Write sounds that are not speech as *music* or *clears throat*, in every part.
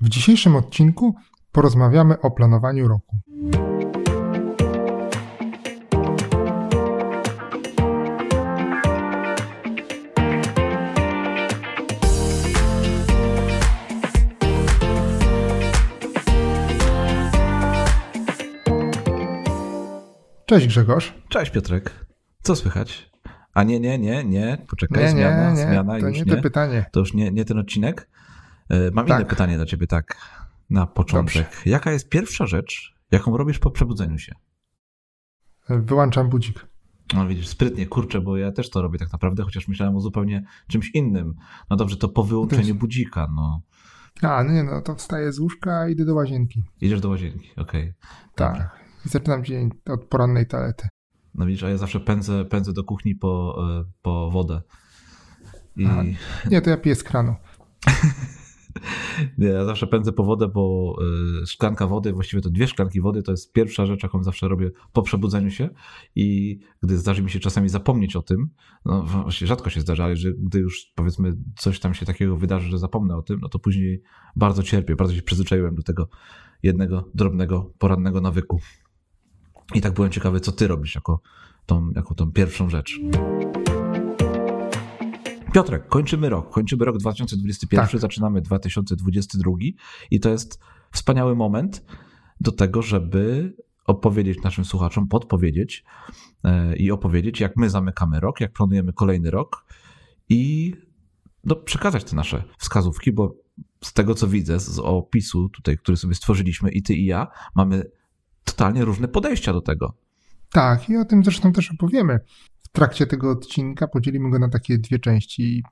W dzisiejszym odcinku porozmawiamy o planowaniu roku. Cześć Grzegorz. Cześć Piotrek. Co słychać? A nie, nie, nie, nie. Poczekaj, Nie, zmiana, nie, nie, zmiana, to już nie nie. to pytanie. To już nie, nie ten odcinek. E, Mam Tak. inne pytanie dla ciebie, tak, na początek. Jaka jest pierwsza rzecz, jaką robisz po przebudzeniu się? Wyłączam budzik. No widzisz, sprytnie, kurczę, bo ja też to robię tak naprawdę, chociaż myślałem o zupełnie czymś innym. No dobrze, to po wyłączeniu budzika, no. A, no nie, no to wstaję z łóżka i idę do łazienki. Idziesz do łazienki, okej. Dobra. Tak. I zaczynam dzień od porannej toalety. No widzisz, a ja zawsze pędzę, pędzę do kuchni po, e, po wodę. I. Nie, to ja piję z kranu. *laughs* *laughs* Nie, ja zawsze pędzę po wodę, bo y, szklanka wody, właściwie to dwie szklanki wody, to jest pierwsza rzecz, jaką zawsze robię po przebudzeniu się. I gdy zdarzy mi się czasami zapomnieć o tym, no właśnie rzadko się zdarza, ale że gdy już powiedzmy coś tam się takiego wydarzy, że zapomnę o tym, no to później bardzo cierpię, bardzo się przyzwyczaiłem do tego jednego drobnego, porannego nawyku. I tak byłem ciekawy, co ty robisz jako tą, jako tą pierwszą rzecz. Piotrek, kończymy rok. Kończymy rok 2021, Tak. zaczynamy 2022 i to jest wspaniały moment do tego, żeby opowiedzieć naszym słuchaczom, podpowiedzieć e, i opowiedzieć, jak my zamykamy rok, jak planujemy kolejny rok i no, przekazać te nasze wskazówki, bo z tego, co widzę, z opisu tutaj, który sobie stworzyliśmy i ty i ja, mamy totalnie różne podejścia do tego. Tak, i o tym zresztą też opowiemy. W trakcie tego odcinka podzielimy go na takie dwie części.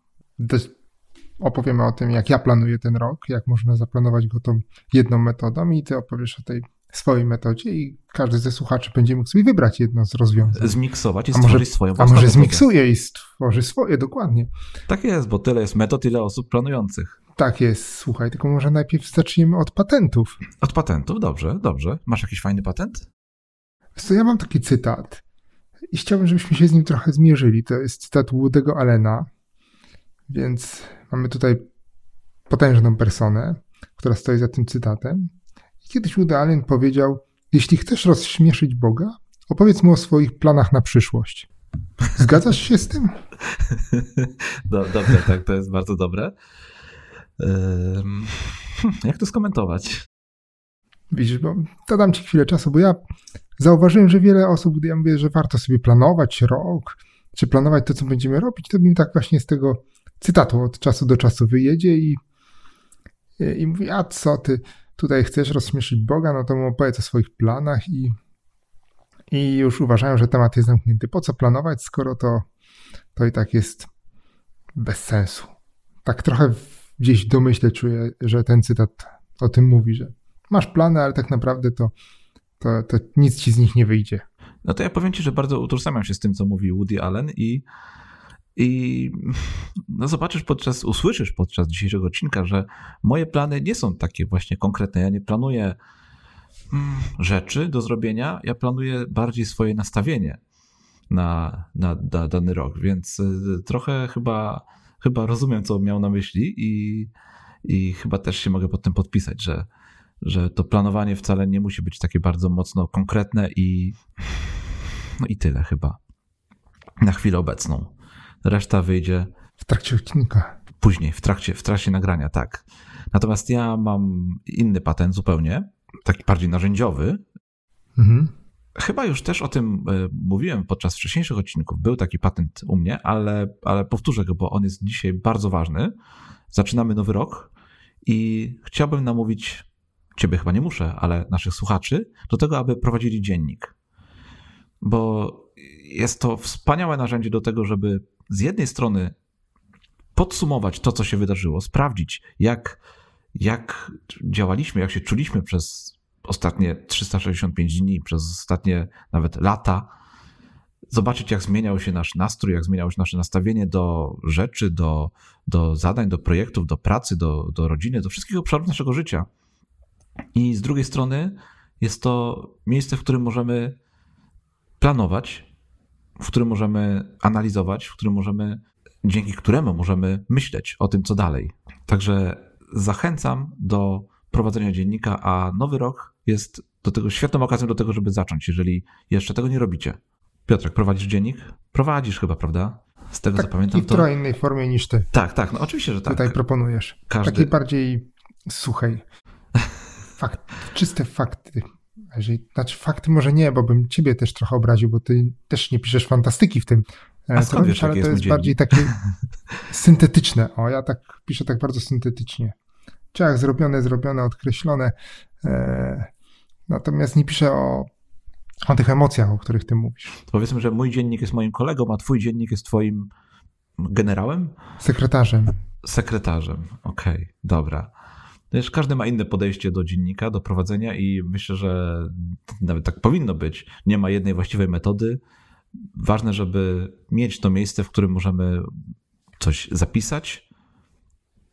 Opowiemy o tym, jak ja planuję ten rok, jak można zaplanować go tą jedną metodą, i ty opowiesz o tej swojej metodzie, i każdy ze słuchaczy będzie mógł sobie wybrać jedno z rozwiązań. Zmiksować i A może- stworzyć swoją A może metodę. zmiksuje i stworzy swoje, dokładnie. Tak jest, bo tyle jest metod, ile osób planujących. Tak jest, słuchaj, tylko może najpierw zaczniemy od patentów. Od patentów, dobrze, dobrze. Masz jakiś fajny patent? Co, ja mam taki cytat i chciałbym, żebyśmy się z nim trochę zmierzyli. To jest cytat Woody'ego Allena, więc mamy tutaj potężną personę, która stoi za tym cytatem. I kiedyś Woody Allen powiedział, jeśli chcesz rozśmieszyć Boga, opowiedz mu o swoich planach na przyszłość. Zgadzasz się z tym? *laughs* Do, dobre, tak, to jest bardzo dobre. Hmm, jak to skomentować? Widzisz, bo to dam ci chwilę czasu, bo ja zauważyłem, że wiele osób, gdy ja mówię, że warto sobie planować rok, czy planować to, co będziemy robić, to mi tak właśnie z tego cytatu od czasu do czasu wyjedzie i, i, mówi, a co ty tutaj chcesz rozśmieszyć Boga, no to mu opowiedz o swoich planach i, i już uważają, że temat jest zamknięty. Po co planować, skoro to, to i tak jest bez sensu. Tak trochę gdzieś w domyśle czuję, że ten cytat o tym mówi, że masz plany, ale tak naprawdę to, to, to nic ci z nich nie wyjdzie. No to ja powiem ci, że bardzo utożsamiam się z tym, co mówi Woody Allen i, i no zobaczysz podczas, usłyszysz podczas dzisiejszego odcinka, że moje plany nie są takie właśnie konkretne. Ja nie planuję mm, rzeczy do zrobienia, ja planuję bardziej swoje nastawienie na, na, na dany rok, więc y, trochę chyba, chyba rozumiem, co miał na myśli i, i chyba też się mogę pod tym podpisać, że, że to planowanie wcale nie musi być takie bardzo mocno konkretne i no i tyle chyba. Na chwilę obecną. Reszta wyjdzie W trakcie odcinka. później, w trakcie, w trakcie nagrania, tak. Natomiast ja mam inny patent zupełnie, taki bardziej narzędziowy. Mhm. Chyba już też o tym e, mówiłem podczas wcześniejszych odcinków. Był taki patent u mnie, ale, ale powtórzę go, bo on jest dzisiaj bardzo ważny. Zaczynamy nowy rok i chciałbym namówić ciebie chyba nie muszę, ale naszych słuchaczy do tego, aby prowadzili dziennik. Bo jest to wspaniałe narzędzie do tego, żeby z jednej strony podsumować to, co się wydarzyło, sprawdzić, jak, jak działaliśmy, jak się czuliśmy przez ostatnie 365 dni, przez ostatnie nawet lata, zobaczyć, jak zmieniał się nasz nastrój, jak zmieniało się nasze nastawienie do rzeczy, do, do zadań, do projektów, do pracy, do, do rodziny, do wszystkich obszarów naszego życia. I z drugiej strony jest to miejsce, w którym możemy planować, w którym możemy analizować, w którym możemy, dzięki któremu możemy myśleć o tym, co dalej. Także zachęcam do prowadzenia dziennika, a nowy rok jest do tego świetną okazją do tego, żeby zacząć, jeżeli jeszcze tego nie robicie. Piotrek, prowadzisz dziennik? Prowadzisz chyba, prawda? Z tego tak, co pamiętam. I w trochę innej formie niż ty. Tak, tak, no oczywiście, że tak. Tutaj proponujesz. Każdy... Takiej bardziej suchej. Fakt, czyste fakty. Jeżeli, znaczy fakty może nie, bo bym ciebie też trochę obraził, bo ty też nie piszesz fantastyki w tym. A e, wiesz, ale to jest, jest bardziej takie *laughs* syntetyczne. O, ja tak piszę tak bardzo syntetycznie. Ciach zrobione, zrobione, odkreślone. E, natomiast nie piszę o, o tych emocjach, o których ty mówisz. Powiedzmy, że mój dziennik jest moim kolegą, a twój dziennik jest twoim generałem? Sekretarzem. Sekretarzem, okej, okay, dobra. Wiesz, każdy ma inne podejście do dziennika, do prowadzenia i myślę, że nawet tak powinno być. Nie ma jednej właściwej metody. Ważne, żeby mieć to miejsce, w którym możemy coś zapisać,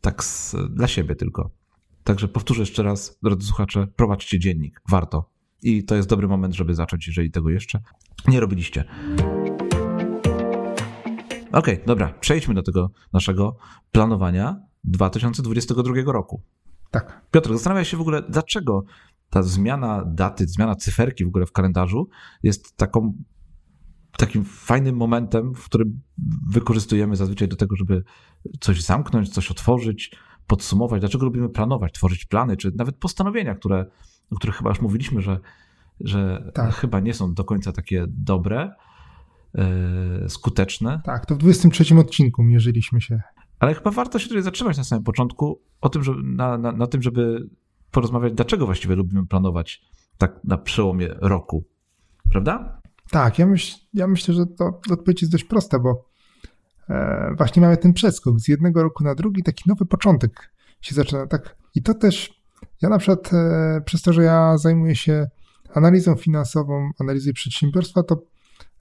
tak z, dla siebie tylko. Także powtórzę jeszcze raz, drodzy słuchacze, prowadźcie dziennik. Warto. I to jest dobry moment, żeby zacząć, jeżeli tego jeszcze nie robiliście. Okej, okay, dobra, przejdźmy do tego naszego planowania 2022 roku. Tak. Piotr, zastanawiam się w ogóle, dlaczego ta zmiana daty, zmiana cyferki w ogóle w kalendarzu jest taką, takim fajnym momentem, w którym wykorzystujemy zazwyczaj do tego, żeby coś zamknąć, coś otworzyć, podsumować. Dlaczego lubimy planować, tworzyć plany, czy nawet postanowienia, które, o których chyba już mówiliśmy, że, że tak. chyba nie są do końca takie dobre, yy, skuteczne. Tak, to w 23 odcinku mierzyliśmy się ale chyba warto się tutaj zatrzymać na samym początku o tym, że, na, na, na tym, żeby porozmawiać, dlaczego właściwie lubimy planować tak na przełomie roku. Prawda? Tak, ja, myśl, ja myślę, że to odpowiedź jest dość prosta, bo e, właśnie mamy ten przeskok z jednego roku na drugi, taki nowy początek się zaczyna. Tak. I to też, ja na przykład e, przez to, że ja zajmuję się analizą finansową, analizą przedsiębiorstwa, to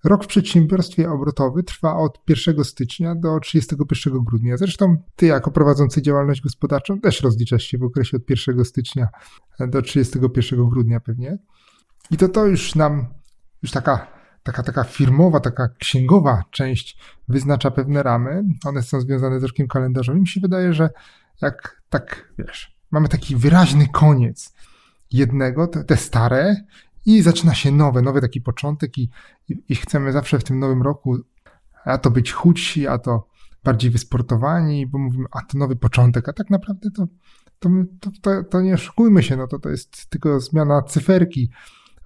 Rok w przedsiębiorstwie obrotowym trwa od 1 stycznia do 31 grudnia. Zresztą ty, jako prowadzący działalność gospodarczą, też rozliczasz się w okresie od 1 stycznia do 31 grudnia pewnie. I to to już nam, już taka, taka, taka firmowa, taka księgowa część wyznacza pewne ramy. One są związane z rokiem kalendarzowym. Mi się wydaje, że jak tak, wiesz, mamy taki wyraźny koniec jednego, te, te stare, i zaczyna się nowe, nowy taki początek i, i, i chcemy zawsze w tym nowym roku a to być chudsi, a to bardziej wysportowani, bo mówimy, a to nowy początek, a tak naprawdę to, to, to, to, nie oszukujmy się, no to to jest tylko zmiana cyferki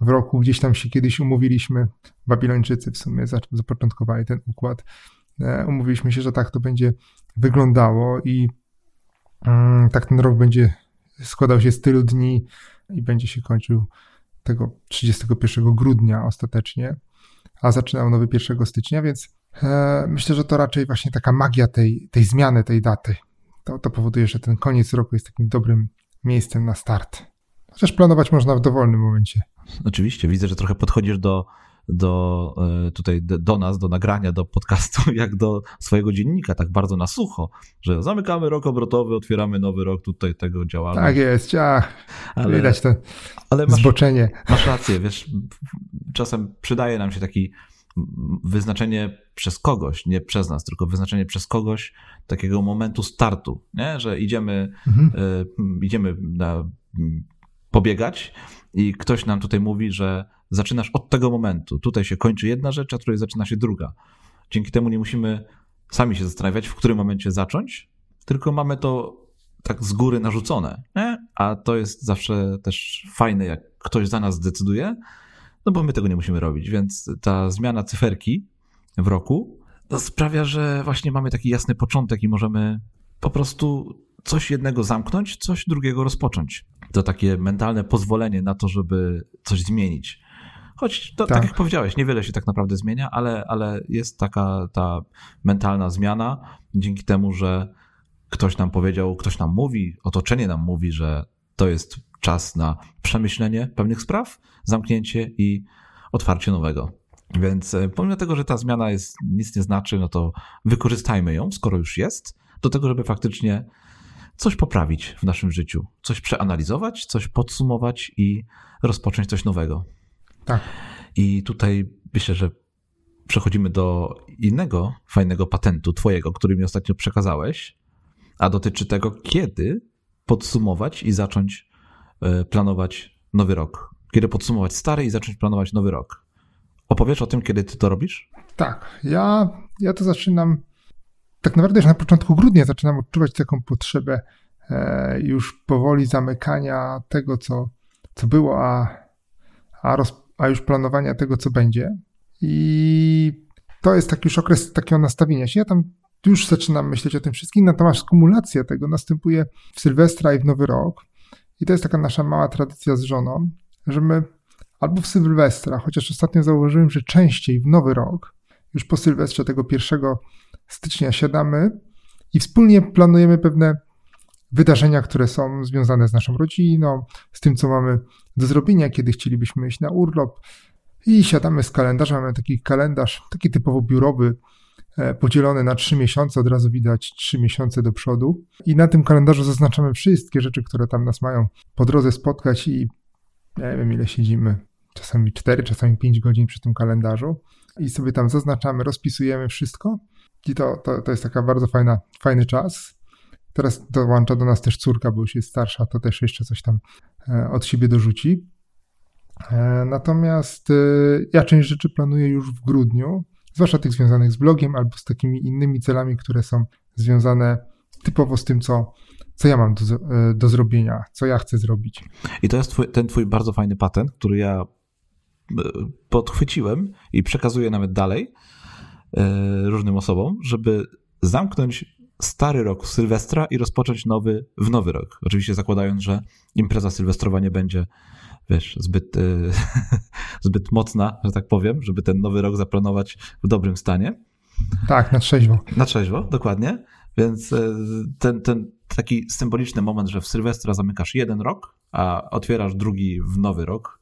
w roku. Gdzieś tam się kiedyś umówiliśmy, Babilończycy w sumie zapoczątkowali ten układ. E, umówiliśmy się, że tak to będzie wyglądało i mm, tak ten rok będzie składał się z tylu dni i będzie się kończył tego 31 grudnia ostatecznie, a zaczynał nowy 1 stycznia, więc e, myślę, że to raczej właśnie taka magia tej, tej zmiany, tej daty. To, to powoduje, że ten koniec roku jest takim dobrym miejscem na start. Chociaż planować można w dowolnym momencie. Oczywiście, widzę, że trochę podchodzisz do do, e, tutaj do nas, do nagrania, do podcastu, *laughs* jak do swojego dziennika, tak bardzo na sucho, że zamykamy rok obrotowy, otwieramy nowy rok tutaj tego działania. Tak jest, ach, ale, widać to ale masz, zboczenie. Masz rację, wiesz, czasem przydaje nam się taki wyznaczenie przez kogoś, nie przez nas, tylko wyznaczenie przez kogoś takiego momentu startu, nie? że idziemy, mhm. y, idziemy na, pobiegać i ktoś nam tutaj mówi, że zaczynasz od tego momentu. Tutaj się kończy jedna rzecz, a tutaj zaczyna się druga. Dzięki temu nie musimy sami się zastanawiać, w którym momencie zacząć, tylko mamy to tak z góry narzucone. Nie? A to jest zawsze też fajne, jak ktoś za nas zdecyduje, no bo my tego nie musimy robić. Więc ta zmiana cyferki w roku to sprawia, że właśnie mamy taki jasny początek i możemy po prostu coś jednego zamknąć, coś drugiego rozpocząć. To takie mentalne pozwolenie na to, żeby coś zmienić. Choć to, tak. tak. jak powiedziałeś, niewiele się tak naprawdę zmienia, ale, ale jest taka ta mentalna zmiana dzięki temu, że ktoś nam powiedział, ktoś nam mówi, otoczenie nam mówi, że to jest czas na przemyślenie pewnych spraw, zamknięcie i otwarcie nowego. Więc e, pomimo tego, że ta zmiana jest, nic nie znaczy, no to wykorzystajmy ją, skoro już jest, do tego, żeby faktycznie coś poprawić w naszym życiu, coś przeanalizować, coś podsumować i rozpocząć coś nowego. Tak. I tutaj myślę, że przechodzimy do innego fajnego patentu twojego, który mi ostatnio przekazałeś, a dotyczy tego, kiedy podsumować i zacząć e, planować nowy rok? Kiedy podsumować stary i zacząć planować nowy rok? Opowiesz o tym, kiedy ty to robisz? Tak, ja, ja to zaczynam. Tak naprawdę już na początku grudnia zaczynam odczuwać taką potrzebę e, już powoli zamykania tego, co, co było, a, a, roz, a już planowania tego, co będzie. I to jest taki już okres takiego nastawienia się. Ja tam już zaczynam myśleć o tym wszystkim, natomiast kumulacja tego następuje w Sylwestra i w Nowy Rok. I to jest taka nasza mała tradycja z żoną, że my albo w Sylwestra, chociaż ostatnio zauważyłem, że częściej w Nowy Rok, już po Sylwestrze tego 1 stycznia siadamy i wspólnie planujemy pewne wydarzenia, które są związane z naszą rodziną, z tym, co mamy do zrobienia, kiedy chcielibyśmy iść na urlop. I siadamy z kalendarza, mamy taki kalendarz, taki typowo biurowy, e, podzielony na trzy miesiące, od razu widać trzy miesiące do przodu. I na tym kalendarzu zaznaczamy wszystkie rzeczy, które tam nas mają po drodze spotkać i nie wiem ile siedzimy, czasami 4, czasami 5 godzin przy tym kalendarzu i sobie tam zaznaczamy, rozpisujemy wszystko i to, to, to jest taka bardzo fajna, fajny czas. Teraz dołącza do nas też córka, bo już jest starsza, to też jeszcze coś tam e, od siebie dorzuci. E, natomiast e, ja część rzeczy planuję już w grudniu, zwłaszcza tych związanych z blogiem albo z takimi innymi celami, które są związane typowo z tym, co, co ja mam do, do zrobienia, co ja chcę zrobić. I to jest twój, ten twój bardzo fajny patent, który ja podchwyciłem i przekazuję nawet dalej różnym osobom, żeby zamknąć stary rok w Sylwestra i rozpocząć nowy w nowy rok. Oczywiście zakładając, że impreza sylwestrowa nie będzie, wiesz, zbyt, yy, *laughs* zbyt mocna, że tak powiem, żeby ten nowy rok zaplanować w dobrym stanie. Tak, na trzeźwo. Na trzeźwo, dokładnie. Więc e, ten, ten taki symboliczny moment, że w Sylwestra zamykasz jeden rok, a otwierasz drugi w nowy rok,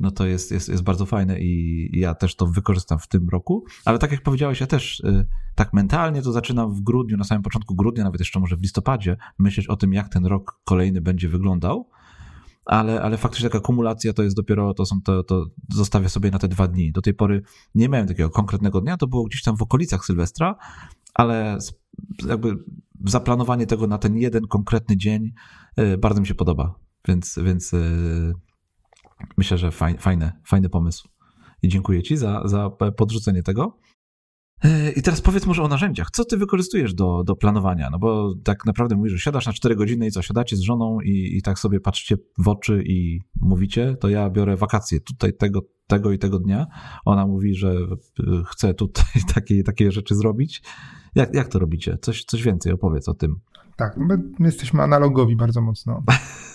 no to jest, jest, jest bardzo fajne i ja też to wykorzystam w tym roku. Ale tak jak powiedziałeś, ja też y, tak mentalnie to zaczynam w grudniu, na samym początku grudnia, nawet jeszcze może w listopadzie, myśleć o tym, jak ten rok kolejny będzie wyglądał. Ale, ale faktycznie taka kumulacja to jest dopiero, to są to, to zostawię sobie na te dwa dni. Do tej pory nie miałem takiego konkretnego dnia, to było gdzieś tam w okolicach Sylwestra, ale jakby zaplanowanie tego na ten jeden konkretny dzień y, bardzo mi się podoba. Więc, więc y, Myślę, że fajny, fajny, fajny pomysł. I dziękuję Ci za, za podrzucenie tego. E, I teraz powiedz może o narzędziach. Co ty wykorzystujesz do, do planowania? No bo tak naprawdę mówisz, że siadasz na 4 godziny i co, siadacie z żoną i, i tak sobie patrzycie w oczy i mówicie, to ja biorę wakacje tutaj tego, tego i tego dnia. Ona mówi, że chce tutaj *laughs* takie, takie rzeczy zrobić. Jak, jak to robicie? Coś, coś więcej opowiedz o tym. Tak, my jesteśmy analogowi bardzo mocno. *laughs*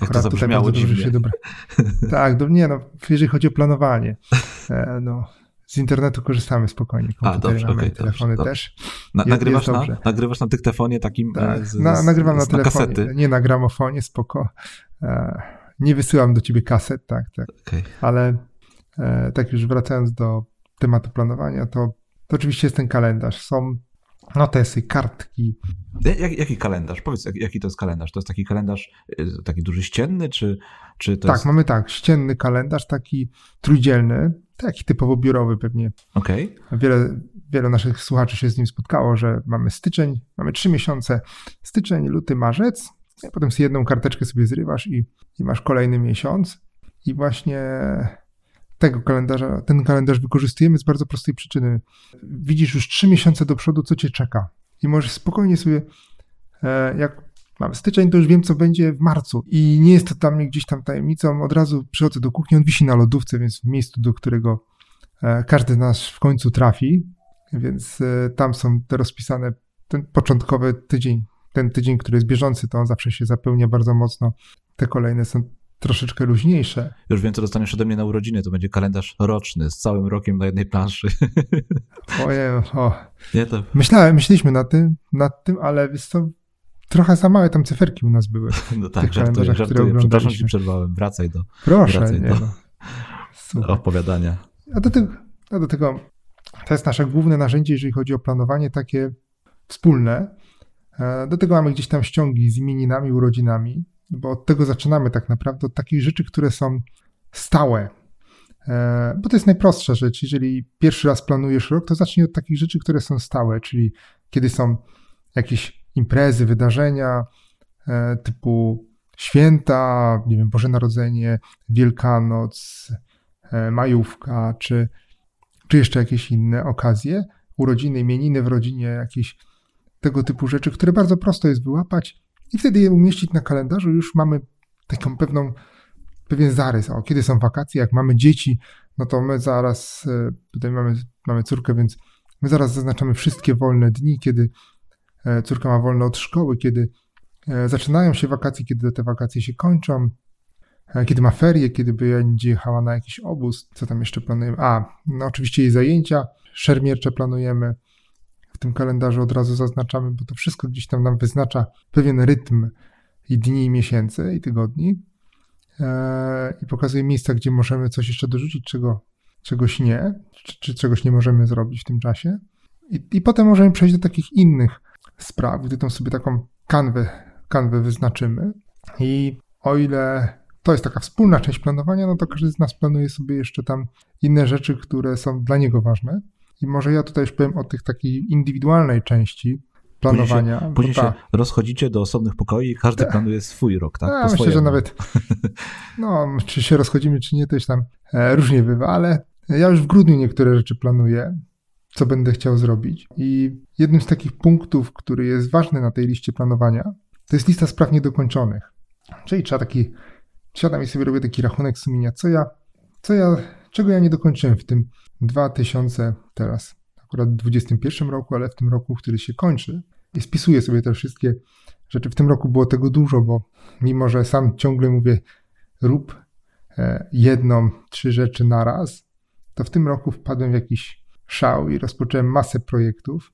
Jak to zabrzmiało dziwnie. Się dobra. *laughs* Tak, do, nie no, jeżeli chodzi o planowanie, e, no, z internetu korzystamy spokojnie. A, dobrze, okay, telefony dobrze, też. Na, nagrywasz, na, nagrywasz na dyktafonie takim e, tak, z, na, nagrywam z, na telefonie, kasety. nie na gramofonie, spoko. E, nie wysyłam do ciebie kaset, tak, tak. Okay. Ale tak już wracając do tematu planowania, to, to oczywiście jest ten kalendarz. Są notesy, kartki. Jak, jaki kalendarz? Powiedz, jak, jaki to jest kalendarz? To jest taki kalendarz y, taki duży ścienny, czy, czy to Tak, jest... mamy tak, ścienny kalendarz, taki trójdzielny, taki typowo biurowy pewnie. Okej. Okay. Wiele, wiele naszych słuchaczy się z nim spotkało, że mamy styczeń, mamy trzy miesiące, styczeń, luty, marzec, a potem z jedną karteczkę sobie zrywasz i, i masz kolejny miesiąc i właśnie tego kalendarza, ten kalendarz wykorzystujemy z bardzo prostej przyczyny. Widzisz już trzy miesiące do przodu, co cię czeka. I możesz spokojnie sobie, e, jak mamy styczeń, to już wiem, co będzie w marcu. I nie jest to mnie gdzieś tam tajemnicą. Od razu przychodzę do kuchni, on wisi na lodówce, więc w miejscu, do którego e, każdy z nas w końcu trafi. Więc e, tam są te rozpisane, ten początkowy tydzień, ten tydzień, który jest bieżący, to on zawsze się zapełnia bardzo mocno. Te kolejne są troszeczkę luźniejsze. Już wiem, co dostaniesz ode mnie na urodziny. To będzie kalendarz roczny z całym rokiem na jednej planszy. *laughs* Ojej, o. Nie, to... Myślałem, myśleliśmy nad tym, nad tym, ale wiesz co, trochę za małe tam cyferki u nas były. *laughs* No tak, żartuję, żartuję. Przepraszam, ci przerwałem. Wracaj do, Proszę, wracaj nie, do, no. opowiadania. A do, tego, a do tego to jest nasze główne narzędzie, jeżeli chodzi o planowanie takie wspólne. E, do tego mamy gdzieś tam ściągi z imieninami, urodzinami bo od tego zaczynamy tak naprawdę, od takich rzeczy, które są stałe. E, bo to jest najprostsza rzecz. Jeżeli pierwszy raz planujesz rok, to zacznij od takich rzeczy, które są stałe, czyli kiedy są jakieś imprezy, wydarzenia e, typu święta, nie wiem, Boże Narodzenie, Wielkanoc, e, majówka, czy, czy jeszcze jakieś inne okazje, urodziny, imieniny w rodzinie, jakieś tego typu rzeczy, które bardzo prosto jest wyłapać i wtedy je umieścić na kalendarzu. Już mamy taką pewną, pewien zarys. O, kiedy są wakacje, jak mamy dzieci, no to my zaraz, e, tutaj mamy, mamy córkę, więc my zaraz zaznaczamy wszystkie wolne dni, kiedy e, córka ma wolne od szkoły, kiedy e, zaczynają się wakacje, kiedy te wakacje się kończą, kiedy ma ferie, kiedy będzie jechała na jakiś obóz, co tam jeszcze planujemy? A, no oczywiście jej zajęcia, szermiercze planujemy, w tym kalendarzu od razu zaznaczamy, bo to wszystko gdzieś tam nam wyznacza pewien rytm i dni, i miesięcy, i tygodni e, i pokazuje miejsca, gdzie możemy coś jeszcze dorzucić, czego, czegoś nie, czy, czy czegoś nie możemy zrobić w tym czasie. I, I potem możemy przejść do takich innych spraw, gdy tą sobie taką kanwę, kanwę wyznaczymy. I o ile to jest taka wspólna część planowania, no to każdy z nas planuje sobie jeszcze tam inne rzeczy, które są dla niego ważne. I może ja tutaj już powiem o tych takiej indywidualnej części planowania. Później, się, później ta... się rozchodzicie do osobnych pokoi i każdy ta... planuje swój rok, tak? Ja myślę, że nawet *laughs* no, czy się rozchodzimy, czy nie, to już tam e, różnie bywa, ale ja już w grudniu niektóre rzeczy planuję, co będę chciał zrobić. I jednym z takich punktów, który jest ważny na tej liście planowania, to jest lista spraw niedokończonych. Czyli trzeba taki, siadam i sobie robię taki rachunek sumienia, co ja, co ja, czego ja nie dokończyłem w tym 2000 teraz, akurat w 2021 roku, ale w tym roku, który się kończy. I spisuję sobie te wszystkie rzeczy. W tym roku było tego dużo, bo mimo, że sam ciągle mówię rób e, jedną, trzy rzeczy na raz, to w tym roku wpadłem w jakiś szał i rozpocząłem masę projektów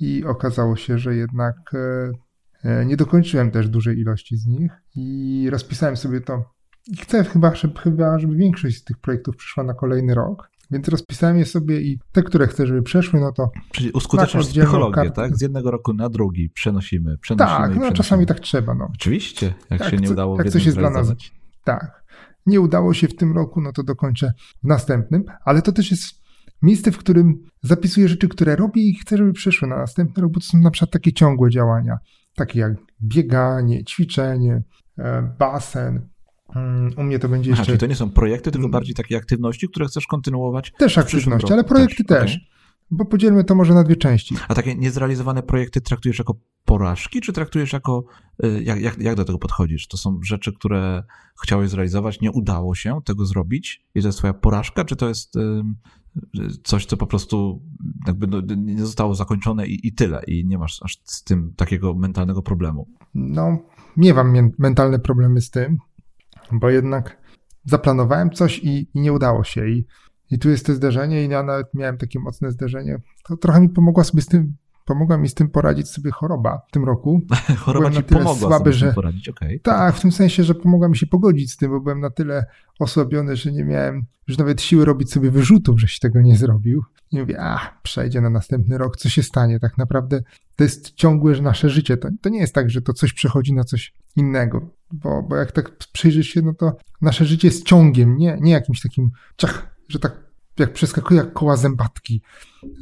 i okazało się, że jednak e, e, nie dokończyłem też dużej ilości z nich i rozpisałem sobie to. I chcę chyba, żeby, chyba, żeby większość z tych projektów przyszła na kolejny rok. Więc rozpisałem je sobie i te, które chcę, żeby przeszły, no to. Czyli uskuteczniasz psychologię, kartę. tak? Z jednego roku na drugi przenosimy, przenosimy. Tak, no przenosimy. czasami tak trzeba. No. Oczywiście, jak tak, się nie udało jak coś jest dla nas. Tak. Nie udało się w tym roku, no to dokończę w następnym, ale to też jest miejsce, w którym zapisuję rzeczy, które robię i chcę, żeby przyszły na następny rok, bo to są na przykład takie ciągłe działania, takie jak bieganie, ćwiczenie, e, basen, u mnie to będzie jeszcze. Aha, czyli to nie są projekty, tylko mm. bardziej takie aktywności, które chcesz kontynuować? Też aktywności, ale projekty też. też. Okay. Bo podzielmy to może na dwie części. A takie niezrealizowane projekty traktujesz jako porażki, czy traktujesz jako. Y, jak, jak, jak do tego podchodzisz? To są rzeczy, które chciałeś zrealizować, nie udało się tego zrobić i to jest Twoja porażka, czy to jest coś, co po prostu jakby no, nie zostało zakończone i, i tyle, i nie masz aż z tym takiego mentalnego problemu? No, nie mam mentalne problemy z tym bo jednak zaplanowałem coś i, i nie udało się. I, I tu jest to zderzenie, i ja nawet miałem takie mocne zderzenie. To trochę mi pomogła sobie z tym, pomogła mi z tym poradzić sobie choroba w tym roku. *laughs* choroba byłem ci pomogła słaby, że, poradzić. Okay. Tak, w tym sensie, że pomogła mi się pogodzić z tym, bo byłem na tyle osłabiony, że nie miałem już nawet siły robić sobie wyrzutów, że się tego nie zrobił. I mówię, a, przejdzie na następny rok, co się stanie? Tak naprawdę to jest ciągłe nasze życie. To, to nie jest tak, że to coś przechodzi na coś innego. Bo, bo jak tak przyjrzysz się, no to nasze życie jest ciągiem, nie, nie jakimś takim ciach, że tak jak przeskakuje jak koła zębatki,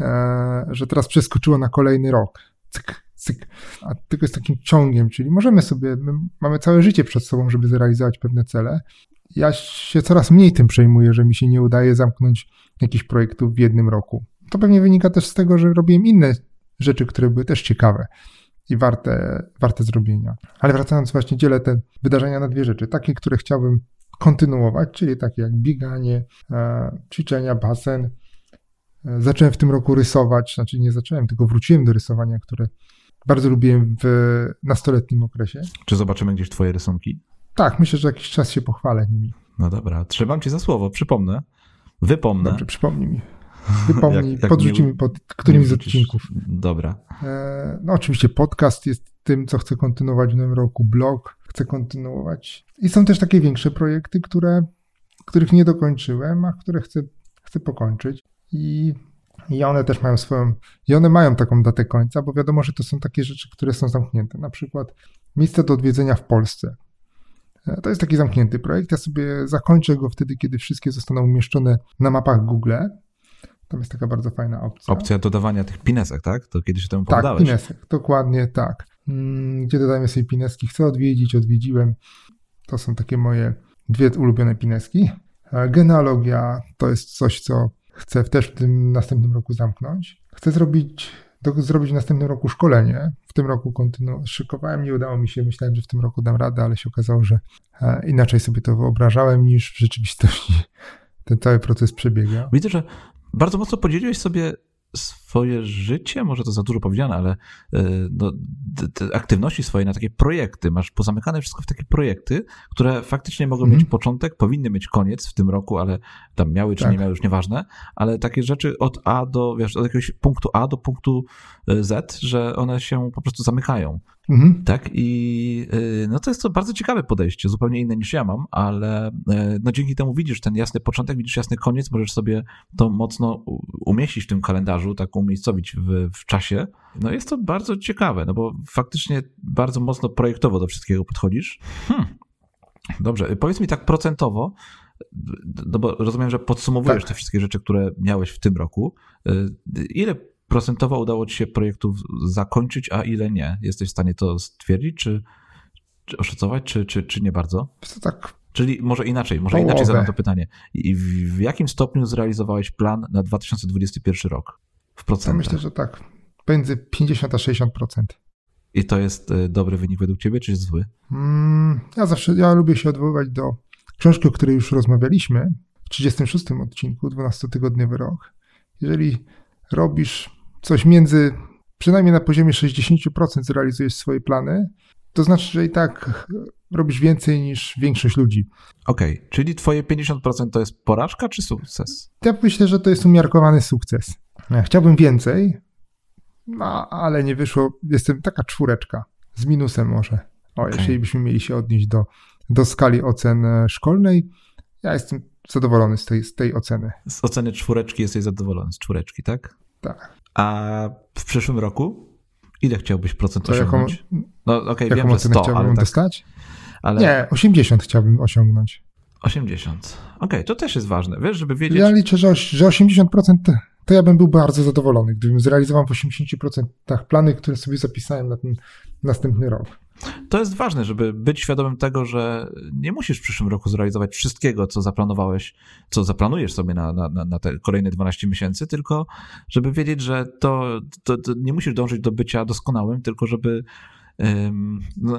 e, że teraz przeskoczyło na kolejny rok. Cyk, cyk. A tylko jest takim ciągiem, czyli możemy sobie, my mamy całe życie przed sobą, żeby zrealizować pewne cele. Ja się coraz mniej tym przejmuję, że mi się nie udaje zamknąć jakichś projektów w jednym roku. To pewnie wynika też z tego, że robiłem inne rzeczy, które były też ciekawe i warte, warte zrobienia. Ale wracając właśnie, dzielę te wydarzenia na dwie rzeczy. Takie, które chciałbym kontynuować, czyli takie jak bieganie, e, ćwiczenia, basen. E, zacząłem w tym roku rysować, znaczy nie zacząłem, tylko wróciłem do rysowania, które bardzo lubiłem w nastoletnim okresie. Czy zobaczymy gdzieś twoje rysunki? Tak, myślę, że jakiś czas się pochwalę nimi. No dobra, trzymam cię za słowo, przypomnę. Wypomnę. Dobrze, przypomnij mi. *laughs* Wypomnij, jak, jak podrzuci mi pod którymś z odcinków. Dobra. E, no oczywiście podcast jest tym, co chcę kontynuować w nowym roku, blog chcę kontynuować. I są też takie większe projekty, które, których nie dokończyłem, a które chcę, chcę pokończyć. I, I one też mają swoją, i one mają taką datę końca, bo wiadomo, że to są takie rzeczy, które są zamknięte. Na przykład miejsce do odwiedzenia w Polsce. E, to jest taki zamknięty projekt. Ja sobie zakończę go wtedy, kiedy wszystkie zostaną umieszczone na mapach Google. Tam jest taka bardzo fajna opcja. Opcja dodawania tych pinesek, tak? To kiedyś się temu Tak, pinesek, dokładnie tak. Mm, gdzie dodajemy sobie pineski. Chcę odwiedzić, odwiedziłem. To są takie moje dwie ulubione pineski. Genealogia to jest coś, co chcę też w tym następnym roku zamknąć. Chcę zrobić, do, zrobić w następnym roku szkolenie. W tym roku kontynu- szykowałem, nie udało mi się, myślałem, że w tym roku dam radę, ale się okazało, że e, inaczej sobie to wyobrażałem niż w rzeczywistości *laughs* ten cały proces przebiega. Widzę, że bardzo mocno podzieliłeś sobie swoje życie, może to za dużo powiedziane, ale e, no, te aktywności swoje na takie projekty. Masz pozamykane wszystko w takie projekty, które faktycznie mogą mm. mieć początek, powinny mieć koniec w tym roku, ale tam miały czy tak. nie miały, już nieważne, ale takie rzeczy od A do, wiesz, od jakiegoś punktu A do punktu e, Z, że one się po prostu zamykają. Mhm. Tak, i y, no to jest to bardzo ciekawe podejście, zupełnie inne niż ja mam, ale no dzięki temu widzisz ten jasny początek, widzisz jasny koniec, możesz sobie to mocno umieścić w tym kalendarzu, tak umiejscowić w, w czasie. No jest to bardzo ciekawe, no bo faktycznie bardzo mocno projektowo do wszystkiego podchodzisz. Hmm. Dobrze, powiedz mi tak procentowo, no bo rozumiem, że podsumowujesz tak. te wszystkie rzeczy, które miałeś w tym roku. Y, ile procentowo udało ci się projektów zakończyć, a ile nie? Jesteś w stanie to stwierdzić, czy, czy oszacować, czy, czy, czy nie bardzo? Tak. Czyli może inaczej, może Połowę. inaczej zadam to pytanie. I w, w jakim stopniu zrealizowałeś plan na 2021 rok? W procentach? Ja myślę, że tak. Między 50 a 60%. I to jest e, dobry wynik według ciebie, czy jest zły? Mm, ja zawsze, ja lubię się odwoływać do książki, o której już rozmawialiśmy w 36 odcinku, 12-tygodniowy rok. Jeżeli robisz coś między, przynajmniej na poziomie 60% zrealizujesz swoje plany, to znaczy, że i tak robisz więcej niż większość ludzi. Okej, okay, czyli twoje 50% to jest porażka czy sukces? Ja myślę, że to jest umiarkowany sukces. Chciałbym więcej, no ale nie wyszło. Jestem taka czwóreczka, z minusem może. O, okay. jeśli byśmy mieli się odnieść do, do skali ocen szkolnej, ja jestem zadowolony z tej, z tej oceny. Z oceny czwóreczki jesteś zadowolony, z czwóreczki, tak? Tak. A w przyszłym roku ile chciałbyś procent to osiągnąć? Jaką, no okej, okay, wiem, że 100, chciałbym ale tak, dostać? Ale... Nie, 80 chciałbym osiągnąć. 80. Okej, okay, to też jest ważne, wiesz, żeby wiedzieć... Ja liczę, że 80% to ja bym był bardzo zadowolony, gdybym zrealizował w 80% plany, które sobie zapisałem na ten następny rok. To jest ważne, żeby być świadomym tego, że nie musisz w przyszłym roku zrealizować wszystkiego, co zaplanowałeś, co zaplanujesz sobie na, na, na te kolejne 12 miesięcy, tylko żeby wiedzieć, że to, to, to nie musisz dążyć do bycia doskonałym, tylko żeby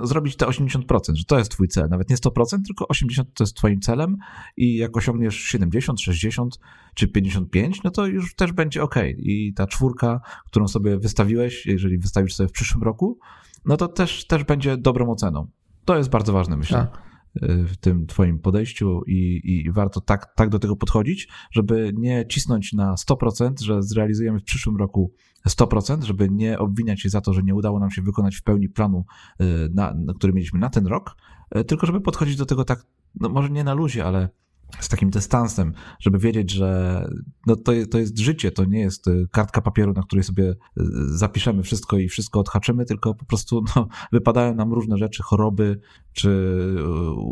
zrobić te 80%, że to jest twój cel. Nawet nie 100%, tylko 80% to jest twoim celem i jak osiągniesz 70, 60 czy 55, no to już też będzie ok. I ta czwórka, którą sobie wystawiłeś, jeżeli wystawisz sobie w przyszłym roku, no to też, też będzie dobrą oceną. To jest bardzo ważne, myślę. Tak w tym twoim podejściu i, i, warto tak, tak do tego podchodzić, żeby nie cisnąć na 100%, że zrealizujemy w przyszłym roku 100%, żeby nie obwiniać się za to, że nie udało nam się wykonać w pełni planu, y, na, który mieliśmy na ten rok, y, tylko żeby podchodzić do tego tak, no może nie na luzie, ale z takim dystansem, żeby wiedzieć, że no to, to jest życie, to nie jest y, kartka papieru, na której sobie y, zapiszemy wszystko i wszystko odhaczymy, tylko po prostu no, *laughs* wypadają nam różne rzeczy, choroby, czy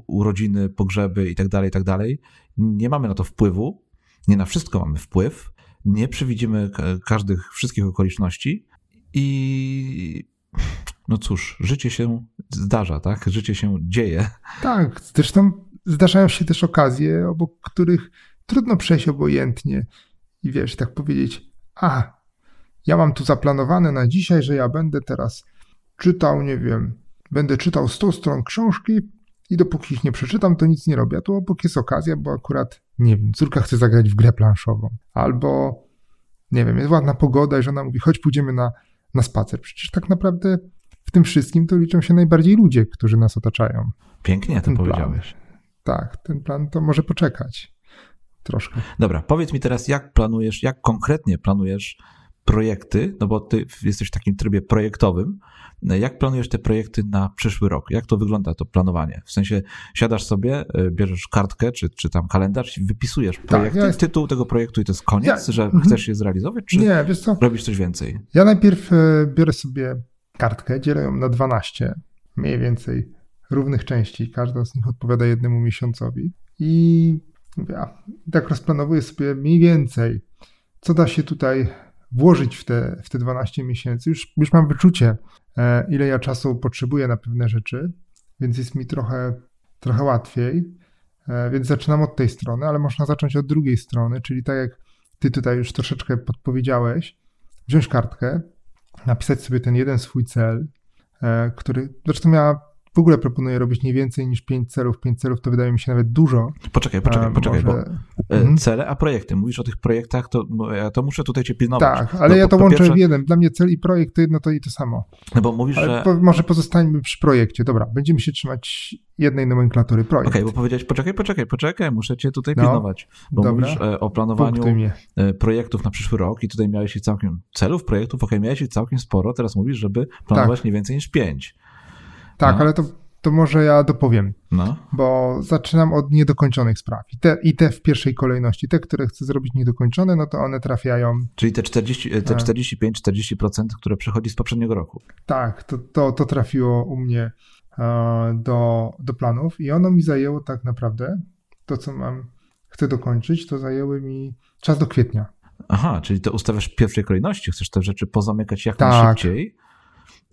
urodziny, pogrzeby i tak dalej, tak dalej. Nie mamy na to wpływu, nie na wszystko mamy wpływ, nie przewidzimy każdych, wszystkich okoliczności i no cóż, życie się zdarza, tak? Życie się dzieje. Tak, zresztą zdarzają się też okazje, obok których trudno przejść obojętnie i wiesz, tak powiedzieć, a, ja mam tu zaplanowane na dzisiaj, że ja będę teraz czytał, nie wiem, będę czytał 100 stron książki i dopóki ich nie przeczytam, to nic nie robię. A tu obok jest okazja, bo akurat, nie wiem, córka chce zagrać w grę planszową. Albo, nie wiem, jest ładna pogoda i żona mówi, chodź pójdziemy na, na spacer. Przecież tak naprawdę w tym wszystkim to liczą się najbardziej ludzie, którzy nas otaczają. Pięknie to powiedziałeś. Tak, ten plan to może poczekać troszkę. Dobra, powiedz mi teraz, jak planujesz, jak konkretnie planujesz projekty, no bo ty jesteś w takim trybie projektowym. Jak planujesz te projekty na przyszły rok? Jak to wygląda, to planowanie? W sensie siadasz sobie, e, bierzesz kartkę czy, czy tam kalendarz i wypisujesz projekty, tak, ja tytuł tego projektu i to jest koniec, ja, że mm, chcesz je zrealizować, czy nie, wiesz co? robisz coś więcej? Ja najpierw e, biorę sobie kartkę, dzielę ją na 12, mniej więcej równych części. Każda z nich odpowiada jednemu miesiącowi. I ja tak rozplanowuję sobie mniej więcej, co da się tutaj włożyć w te, w te 12 miesięcy. Już, już mam wyczucie, e, ile ja czasu potrzebuję na pewne rzeczy, więc jest mi trochę, trochę łatwiej. E, więc zaczynam od tej strony, ale można zacząć od drugiej strony, czyli tak jak ty tutaj już troszeczkę podpowiedziałeś, wziąć kartkę, napisać sobie ten jeden swój cel, e, który zresztą ja w ogóle proponuję robić nie więcej niż 5 celów. 5 celów to wydaje mi się nawet dużo. Poczekaj, poczekaj, poczekaj, może... bo mhm. cele, a projekty. Mówisz o tych projektach, to ja to muszę tutaj cię pilnować. Tak, ale no, ja to po, łączę pierwsze... w jeden. Dla mnie cel i projekt to jedno to i to samo. No bo mówisz, ale że... Po, może pozostańmy przy projekcie. Dobra, będziemy się trzymać jednej nomenklatury projekt. Okej, okay, bo powiedziałeś, poczekaj, poczekaj, poczekaj, muszę cię tutaj no, pilnować. Bo dobra. mówisz e, o planowaniu e, projektów na przyszły rok i tutaj miałeś całkiem celów, projektów, okej, okay, miałeś całkiem sporo, teraz mówisz, żeby planować tak. nie więcej niż 5. Tak, no. ale to to może ja dopowiem. No. Bo zaczynam od niedokończonych spraw. I te, I te w pierwszej kolejności. Te, które chcę zrobić niedokończone, no to one trafiają. Czyli te, 40, te 45-40%, które przychodzi z poprzedniego roku. Tak, to, to, to trafiło u mnie e, do, do planów i ono mi zajęło tak naprawdę to, co mam, chcę dokończyć, to zajęły mi czas do kwietnia. Aha, czyli to ustawiasz w pierwszej kolejności, chcesz te rzeczy pozamykać jak tak. najszybciej.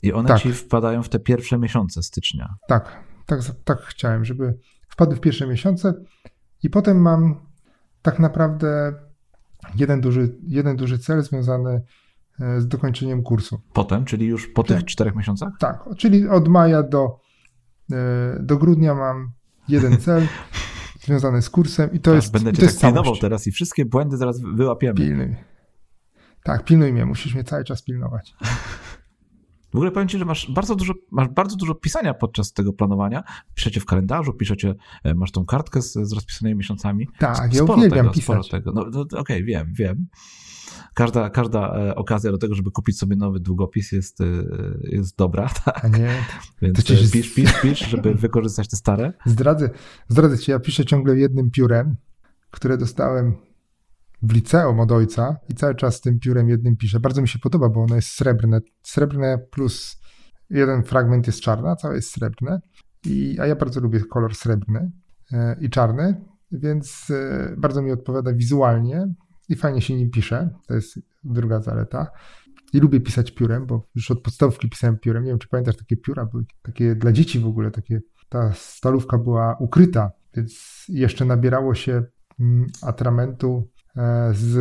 I one tak. ci wpadają w te pierwsze miesiące stycznia. Tak, tak, tak chciałem, żeby wpadły w pierwsze miesiące i potem mam tak naprawdę jeden duży, jeden duży cel związany e, z dokończeniem kursu. Potem, czyli już po tych tak. czterech miesiącach? Tak, czyli od maja do, e, do grudnia mam jeden cel *laughs* związany z kursem i to tak, jest Będę cię tak pilnował teraz i wszystkie błędy zaraz wyłapiemy. Pilnuj. Tak, pilnuj mnie, musisz mnie cały czas pilnować. *laughs* W ogóle powiem ci, że masz bardzo dużo, masz bardzo dużo pisania podczas tego planowania. Piszecie w kalendarzu, piszecie, e, masz tą kartkę z, z rozpisanymi miesiącami. Tak, sporo ja uwielbiam tego, pisać. Sporo tego. No, no okej, okay, wiem, wiem. Każda, każda e, okazja do tego, żeby kupić sobie nowy długopis jest, e, jest dobra, *laughs* tak? A nie, Więc ci... pisz, pisz, pisz, żeby *laughs* wykorzystać te stare. Zdradzę, zdradzę ci, ja piszę ciągle jednym piórem, które dostałem w liceum od ojca i cały czas tym piórem jednym piszę. Bardzo mi się podoba, bo ono jest srebrne. Srebrne plus jeden fragment jest czarny, a całe jest srebrne. I, a ja bardzo lubię kolor srebrny e, i czarny, więc e, bardzo mi odpowiada wizualnie i fajnie się nim pisze. To jest druga zaleta. I lubię pisać piórem, bo już od podstawówki pisałem piórem. Nie wiem, czy pamiętasz, takie pióra były takie dla dzieci w ogóle, takie, ta stalówka była ukryta, więc jeszcze nabierało się mm, atramentu z,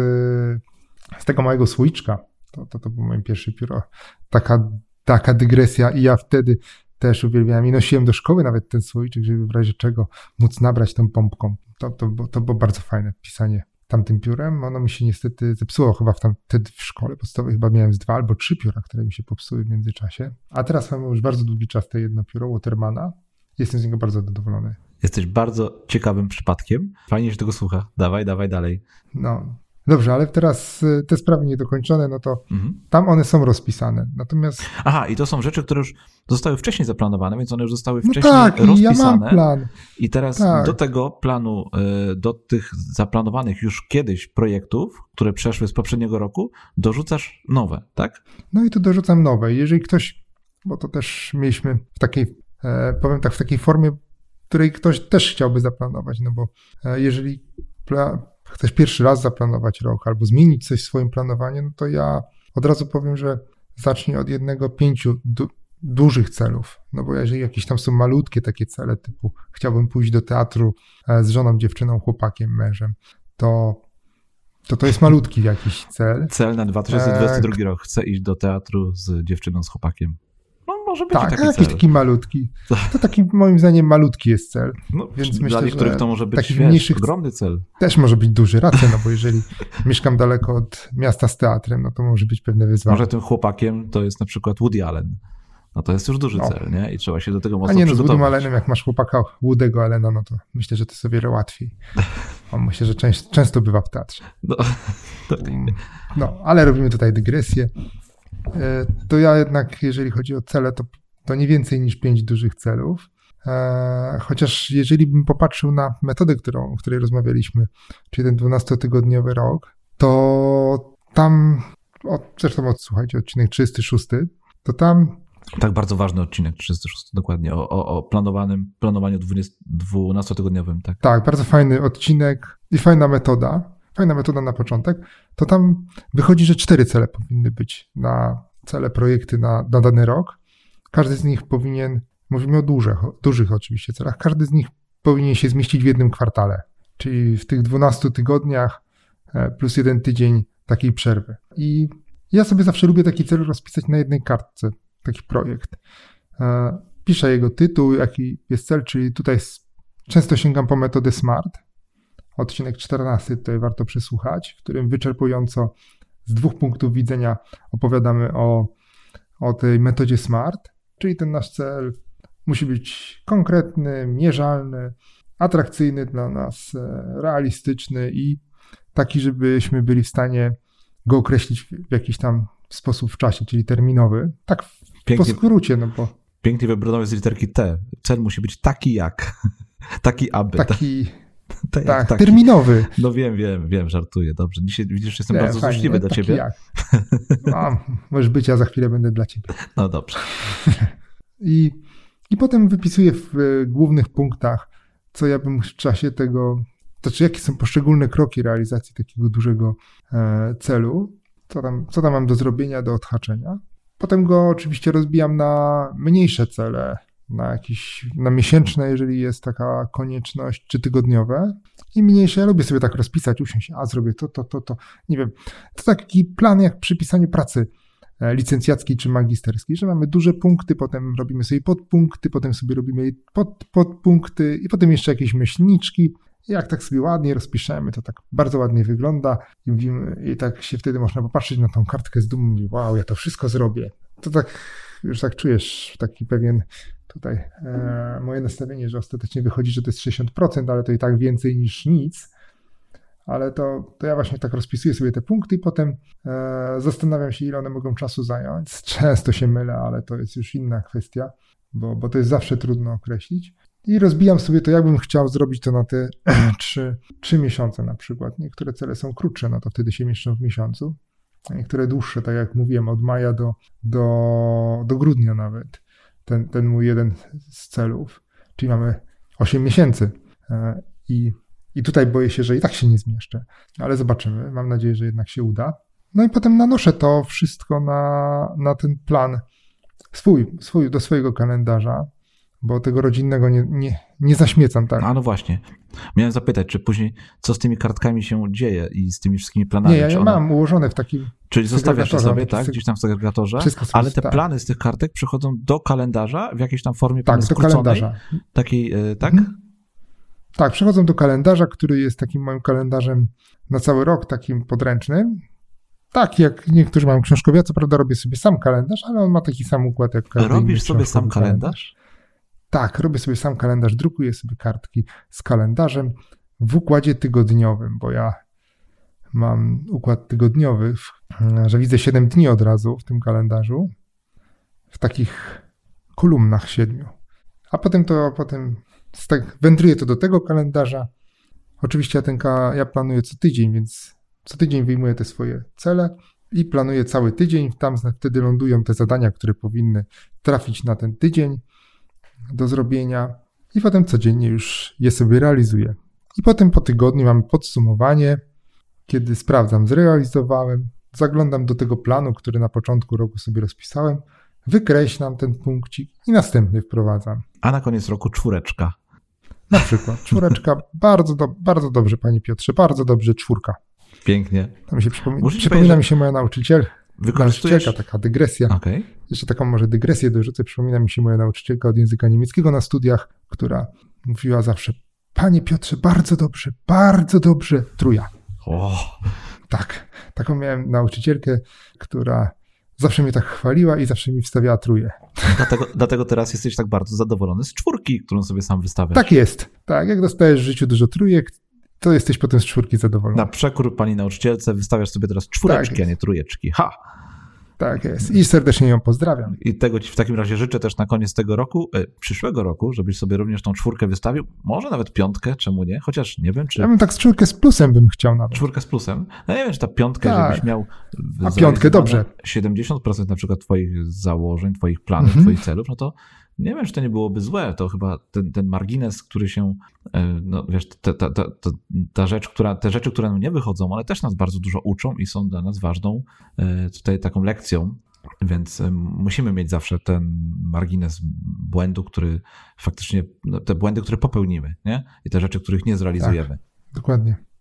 z tego małego słoiczka. To, to, to był moje pierwsze pióro. Taka, taka dygresja i ja wtedy też uwielbiałem i nosiłem do szkoły nawet ten słoiczek, żeby w razie czego móc nabrać tą pompką. To, to, to było bardzo fajne pisanie tamtym piórem. Ono mi się niestety zepsuło chyba w tam, wtedy w szkole podstawowej. Chyba miałem z dwa albo trzy pióra, które mi się popsuły w międzyczasie. A teraz mam już bardzo długi czas te jedno pióro Watermana. Jestem z niego bardzo zadowolony. Jesteś bardzo ciekawym przypadkiem. Fajnie się tego słucha. Dawaj, dawaj dalej. No, Dobrze, ale teraz y, te sprawy niedokończone, no to mhm. tam one są rozpisane. Natomiast. Aha, i to są rzeczy, które już zostały wcześniej zaplanowane, więc one już zostały no wcześniej no tak, rozpisane. I ja mam plan. I teraz tak. do tego planu, y, do tych zaplanowanych już kiedyś projektów, które przeszły z poprzedniego roku, dorzucasz nowe, tak? No i tu dorzucam nowe. Jeżeli ktoś, bo to też mieliśmy w takiej, powiem tak, w takiej formie której ktoś też chciałby zaplanować, no bo e, jeżeli chcesz pierwszy raz zaplanować rok albo zmienić coś w swoim planowaniu, no to ja od razu powiem, że zacznij od jednego pięciu du dużych celów, no bo jeżeli jakieś tam są malutkie takie cele typu chciałbym pójść do teatru e, z żoną, dziewczyną, chłopakiem, mężem, to to to jest malutki jakiś cel. Cel na 2022 e... rok. Chcę iść do teatru z dziewczyną, z chłopakiem może być tak, taki jakiś cel. taki malutki. To taki moim zdaniem malutki jest cel. No, Więc myślę, dla niektórych to może być taki wiesz, mniejszych ogromny cel. Też może być duży, racja, no bo jeżeli *laughs* mieszkam daleko od miasta z teatrem, no to może być pewne wyzwanie. Może tym chłopakiem to jest na przykład Woody Allen. No to jest już duży no. cel, nie? I trzeba się do tego mocno A nie, no z Woody Allenem, jak masz chłopaka Woody'ego Allena, no to myślę, że to jest o wiele łatwiej. On myślę, że często, często bywa w teatrze. No, *laughs* no, ale robimy tutaj dygresję. E, to ja jednak, jeżeli chodzi o cele, to, to nie więcej niż pięć dużych celów. E, chociaż jeżeli bym popatrzył na metodę, którą, o której rozmawialiśmy, czyli ten 12-tygodniowy rok, to tam, od, zresztą odsłuchajcie odcinek 36, to tam tak, bardzo ważny odcinek, 36, dokładnie, o, o, o planowanym, planowaniu 12-tygodniowym. Tak. tak, bardzo fajny odcinek i fajna metoda fajna metoda na początek, to tam wychodzi, że cztery cele powinny być na cele projekty na, na dany rok. każdy z nich powinien, mówimy o dużych, dużych oczywiście celach, każdy z nich powinien się zmieścić w jednym kwartale, czyli w tych 12 tygodniach e, plus jeden tydzień takiej przerwy. I ja sobie zawsze lubię taki cel rozpisać na jednej kartce, taki projekt. E, piszę jego tytuł, jaki jest cel, czyli tutaj często sięgam po metodę SMART. Odcinek 14 tutaj warto przesłuchać, w którym wyczerpująco z dwóch punktów widzenia opowiadamy o, o tej metodzie SMART, czyli ten nasz cel musi być konkretny, mierzalny, atrakcyjny dla nas, e, realistyczny i taki, żebyśmy byli w stanie go określić w jakiś tam sposób w czasie, czyli terminowy. Tak Pięknie, po skrócie, no bo... Pięknie wybrano z literki T. Cel musi być taki jak, *laughs* taki aby. Taki, *laughs* tak, tak taki. terminowy. No wiem, wiem, wiem, żartuję. Dobrze. Dzisiaj widzisz, jestem nie, bardzo fajnie, złośliwy dla ciebie. Jak. *laughs* No, możesz być, ja za chwilę będę dla ciebie. No dobrze. *laughs* I, I potem wypisuję w głównych punktach, co ja bym w czasie tego, to znaczy jakie są poszczególne kroki realizacji takiego dużego e, celu, co tam, co tam mam do zrobienia, do odhaczenia. Potem go oczywiście rozbijam na mniejsze cele, na jakieś, na miesięczne, jeżeli jest taka konieczność, czy tygodniowe. I mniejsze, ja lubię sobie tak rozpisać, usiąść, a zrobię to, to, to, to. Nie wiem, to taki plan jak przy pisaniu pracy e, licencjackiej czy magisterskiej, że mamy duże punkty, potem robimy sobie podpunkty, potem sobie robimy pod, podpunkty i potem jeszcze jakieś myślniczki. Jak tak sobie ładnie rozpiszemy, to tak bardzo ładnie wygląda i, mówimy, i tak się wtedy można popatrzeć na tą kartkę z dumą i wow, ja to wszystko zrobię. To tak, już tak czujesz taki pewien tutaj e, moje nastawienie, że ostatecznie wychodzi, że to jest 60%, ale to i tak więcej niż nic. Ale to, to ja właśnie tak rozpisuję sobie te punkty i potem e, zastanawiam się, ile one mogą czasu zająć. Często się mylę, ale to jest już inna kwestia, bo, bo to jest zawsze trudno określić. I rozbijam sobie to, jakbym chciał zrobić to na te *clears throat* 3, 3 miesiące na przykład. Niektóre cele są krótsze, no to wtedy się mieszczą w miesiącu, niektóre dłuższe, tak jak mówiłem, od maja do, do, do grudnia nawet ten, ten mój jeden z celów. Czyli mamy 8 miesięcy. E, I, I tutaj boję się, że i tak się nie zmieszczę, ale zobaczymy. Mam nadzieję, że jednak się uda. No i potem nanoszę to wszystko na, na ten plan swój, swój, do swojego kalendarza bo tego rodzinnego nie, nie, nie zaśmiecam, tak. A no właśnie. Miałem zapytać, czy później co z tymi kartkami się dzieje i z tymi wszystkimi planami? Nie, ja je one... mam ułożone w takim. Czyli zostawiasz je sobie, tak, gdzieś tam w segregatorze, ale te tak. plany z tych kartek przychodzą do kalendarza w jakiejś tam formie Tak, do kalendarza. Takiej, e, tak? Hmm. Tak, przychodzą do kalendarza, który jest takim moim kalendarzem na cały rok, takim podręcznym. Tak, jak niektórzy mają książkowy, ja co prawda robię sobie sam kalendarz, ale on ma taki sam układ jak każdy Robisz sobie sam kalendarz? Tak, robię sobie sam kalendarz, drukuję sobie kartki z kalendarzem w układzie tygodniowym, bo ja mam układ tygodniowy, że widzę 7 dni od razu w tym kalendarzu, w takich kolumnach siedmiu. A potem to, potem tak wędruję to do tego kalendarza. Oczywiście ja, ten, ja planuję co tydzień, więc co tydzień wyjmuję te swoje cele i planuję cały tydzień. Tam wtedy lądują te zadania, które powinny trafić na ten tydzień do zrobienia i potem codziennie już je sobie realizuję. I potem po tygodniu mam podsumowanie, kiedy sprawdzam, zrealizowałem, zaglądam do tego planu, który na początku roku sobie rozpisałem, wykreślam ten punkcik i następny wprowadzam. A na koniec roku czwóreczka. Na przykład czwóreczka, bardzo, do, bardzo dobrze, panie Piotrze, bardzo dobrze, czwórka. Pięknie. To mi się przypomina, przypomina mi się moja nauczyciel, nauczycielka, taka dygresja. Okay. Jeszcze taką może dygresję dorzucę. Przypomina mi się moja nauczycielka od języka niemieckiego na studiach, która mówiła zawsze, panie Piotrze, bardzo dobrze, bardzo dobrze, truja. Oh. Tak, taką miałem nauczycielkę, która zawsze mnie tak chwaliła i zawsze mi wstawiała truje. Dlatego, dlatego teraz jesteś tak bardzo zadowolony z czwórki, którą sobie sam wystawiasz. Tak jest. Tak, jak dostajesz w życiu dużo trójek, to jesteś potem z czwórki zadowolony. Na przekór pani nauczycielce wystawiasz sobie teraz czwóreczki, tak a nie trójeczki. Ha! Tak jest. I serdecznie ją pozdrawiam. I tego ci w takim razie życzę też na koniec tego roku, e, przyszłego roku, żebyś sobie również tą czwórkę wystawił. Może nawet piątkę, czemu nie? Chociaż nie wiem, czy. Ja bym tak z czwórkę z plusem bym chciał nawet. Czwórkę z plusem. No nie wiem, czy ta piątka, tak. żebyś miał. A piątkę, dobrze. 70% na przykład Twoich założeń, Twoich planów, mhm. Twoich celów, no to nie wiem, czy to nie byłoby złe. To chyba ten, ten margines, który się, e, no wiesz, ta, ta, ta, ta rzecz, która, te rzeczy, które nam nie wychodzą, ale też nas bardzo dużo uczą i są dla nas ważną e, tutaj taką lekcją Więc musimy mieć zawsze ten margines błędu, który faktycznie, no, te błędy, które popełnimy, nie? I te rzeczy, których nie zrealizujemy. Tak, dokładnie.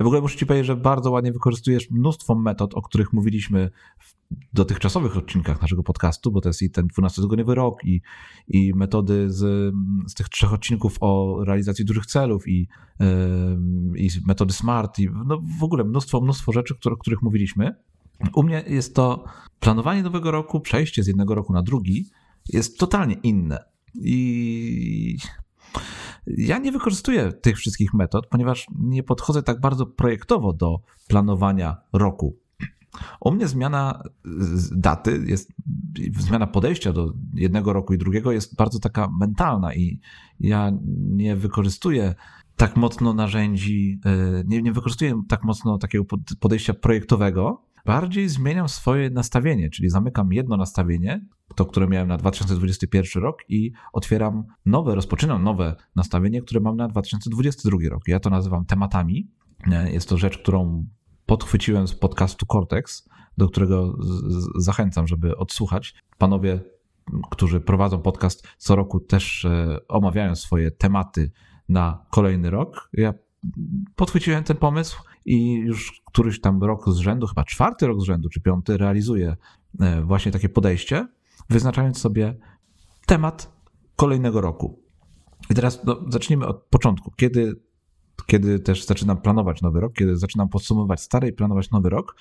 W ogóle muszę ci powiedzieć, że bardzo ładnie wykorzystujesz mnóstwo metod, o których mówiliśmy w dotychczasowych odcinkach naszego podcastu, bo to jest i ten 12-tygodniowy rok, i, i metody z, z tych trzech odcinków o realizacji dużych celów, i, yy, i metody SMART, i no w ogóle mnóstwo, mnóstwo rzeczy, o których mówiliśmy. U mnie jest to planowanie nowego roku, przejście z jednego roku na drugi jest totalnie inne. I ja nie wykorzystuję tych wszystkich metod, ponieważ nie podchodzę tak bardzo projektowo do planowania roku. U mnie zmiana daty, jest, zmiana podejścia do jednego roku i drugiego jest bardzo taka mentalna i ja nie wykorzystuję tak mocno narzędzi, e, nie, nie wykorzystuję tak mocno takiego podejścia projektowego, bardziej zmieniam swoje nastawienie, czyli zamykam jedno nastawienie, to, które miałem na 2021 rok i otwieram nowe, rozpoczynam nowe nastawienie, które mam na 2022 rok. Ja to nazywam tematami. Jest to rzecz, którą podchwyciłem z podcastu Cortex, do którego zachęcam, żeby odsłuchać. Panowie, którzy prowadzą podcast co roku też e, omawiają swoje tematy na kolejny rok. Ja podchwyciłem ten pomysł i już któryś tam rok z rzędu, chyba czwarty rok z rzędu, czy piąty, realizuję e, właśnie takie podejście, wyznaczając sobie temat kolejnego roku. I teraz no, zacznijmy od początku. Kiedy, kiedy też zaczynam planować nowy rok, kiedy zaczynam podsumować stary i planować nowy rok,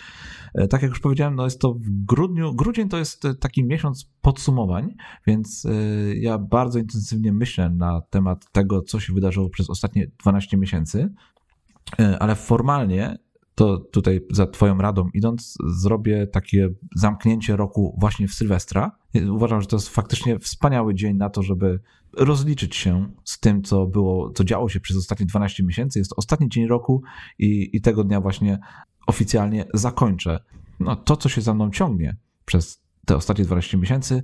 e, tak jak już powiedziałem, no jest to w grudniu. Grudzień to jest taki miesiąc podsumowań, więc e, ja bardzo intensywnie myślę na temat tego, co się wydarzyło przez ostatnie 12 miesięcy, ale formalnie to tutaj za Twoją radą idąc, zrobię takie zamknięcie roku właśnie w Sylwestra. Uważam, że to jest faktycznie wspaniały dzień na to, żeby rozliczyć się z tym, co było, co działo się przez ostatnie 12 miesięcy. Jest to ostatni dzień roku i, i tego dnia właśnie oficjalnie zakończę no, to, co się za mną ciągnie przez te ostatnie 12 miesięcy,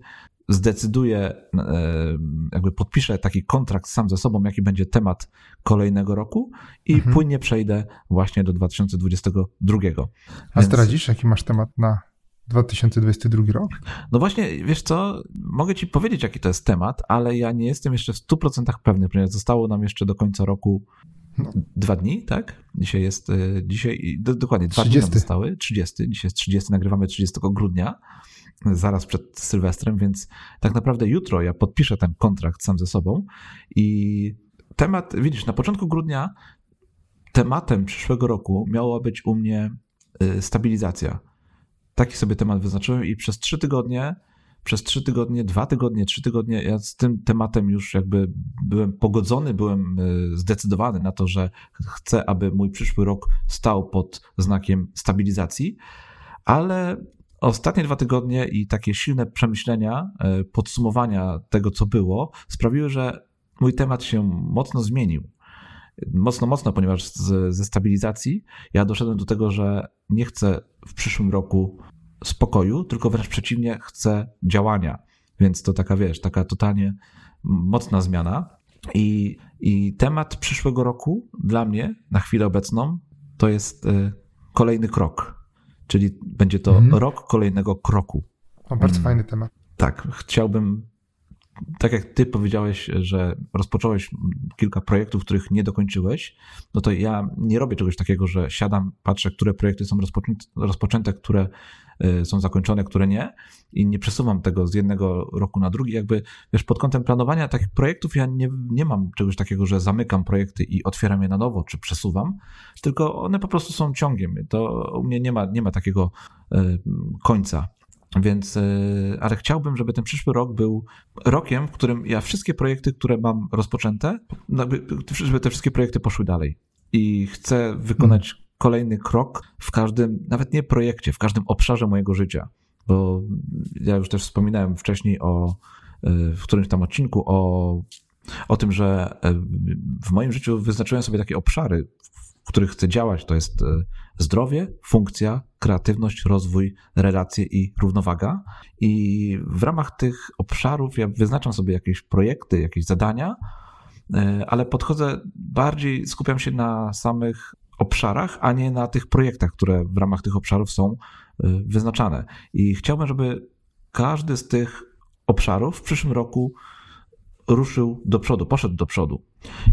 zdecyduję, e, jakby podpiszę taki kontrakt sam ze sobą, jaki będzie temat kolejnego roku i mhm. płynnie przejdę właśnie do 2022. A Więc... zdradzisz, jaki masz temat na 2022 rok? No właśnie, wiesz co, mogę ci powiedzieć, jaki to jest temat, ale ja nie jestem jeszcze w 100% pewny, ponieważ zostało nam jeszcze do końca roku no. dwa dni, tak? Dzisiaj jest, e, dzisiaj, dokładnie, dwa 30. dni nam zostały, 30, dzisiaj jest 30, nagrywamy 30 grudnia, zaraz przed Sylwestrem, więc tak naprawdę jutro ja podpiszę ten kontrakt sam ze sobą i temat, widzisz, na początku grudnia tematem przyszłego roku miała być u mnie y, stabilizacja. Taki sobie temat wyznaczyłem i przez trzy tygodnie, przez trzy tygodnie, dwa tygodnie, trzy tygodnie, ja z tym tematem już jakby byłem pogodzony, byłem y, zdecydowany na to, że chcę, aby mój przyszły rok stał pod znakiem stabilizacji, ale Ostatnie dwa tygodnie i takie silne przemyślenia, e, podsumowania tego, co było, sprawiły, że mój temat się mocno zmienił. Mocno, mocno, ponieważ z, ze stabilizacji ja doszedłem do tego, że nie chcę w przyszłym roku spokoju, tylko wręcz przeciwnie, chcę działania. Więc to taka, wiesz, taka totalnie mocna zmiana. I, i temat przyszłego roku dla mnie na chwilę obecną to jest y, kolejny krok czyli będzie to mhm. rok kolejnego kroku. O, bardzo hmm. fajny temat. Tak, chciałbym, tak jak ty powiedziałeś, że rozpocząłeś kilka projektów, których nie dokończyłeś, no to ja nie robię czegoś takiego, że siadam, patrzę, które projekty są rozpoczęte, rozpoczęte które są zakończone, które nie i nie przesuwam tego z jednego roku na drugi. Jakby, wiesz, pod kątem planowania takich projektów ja nie, nie mam czegoś takiego, że zamykam projekty i otwieram je na nowo, czy przesuwam, tylko one po prostu są ciągiem. To u mnie nie ma, nie ma takiego y, końca. Więc, y, ale chciałbym, żeby ten przyszły rok był rokiem, w którym ja wszystkie projekty, które mam rozpoczęte, żeby te wszystkie projekty poszły dalej. I chcę wykonać hmm kolejny krok w każdym, nawet nie projekcie, w każdym obszarze mojego życia. Bo ja już też wspominałem wcześniej o, e, w którymś tam odcinku o, o tym, że e, w moim życiu wyznaczyłem sobie takie obszary, w których chcę działać. To jest e, zdrowie, funkcja, kreatywność, rozwój, relacje i równowaga. I w ramach tych obszarów ja wyznaczam sobie jakieś projekty, jakieś zadania, ale podchodzę bardziej, skupiam się na samych obszarach, a nie na tych projektach, które w ramach tych obszarów są y, wyznaczane. I chciałbym, żeby każdy z tych obszarów w przyszłym roku ruszył do przodu, poszedł do przodu.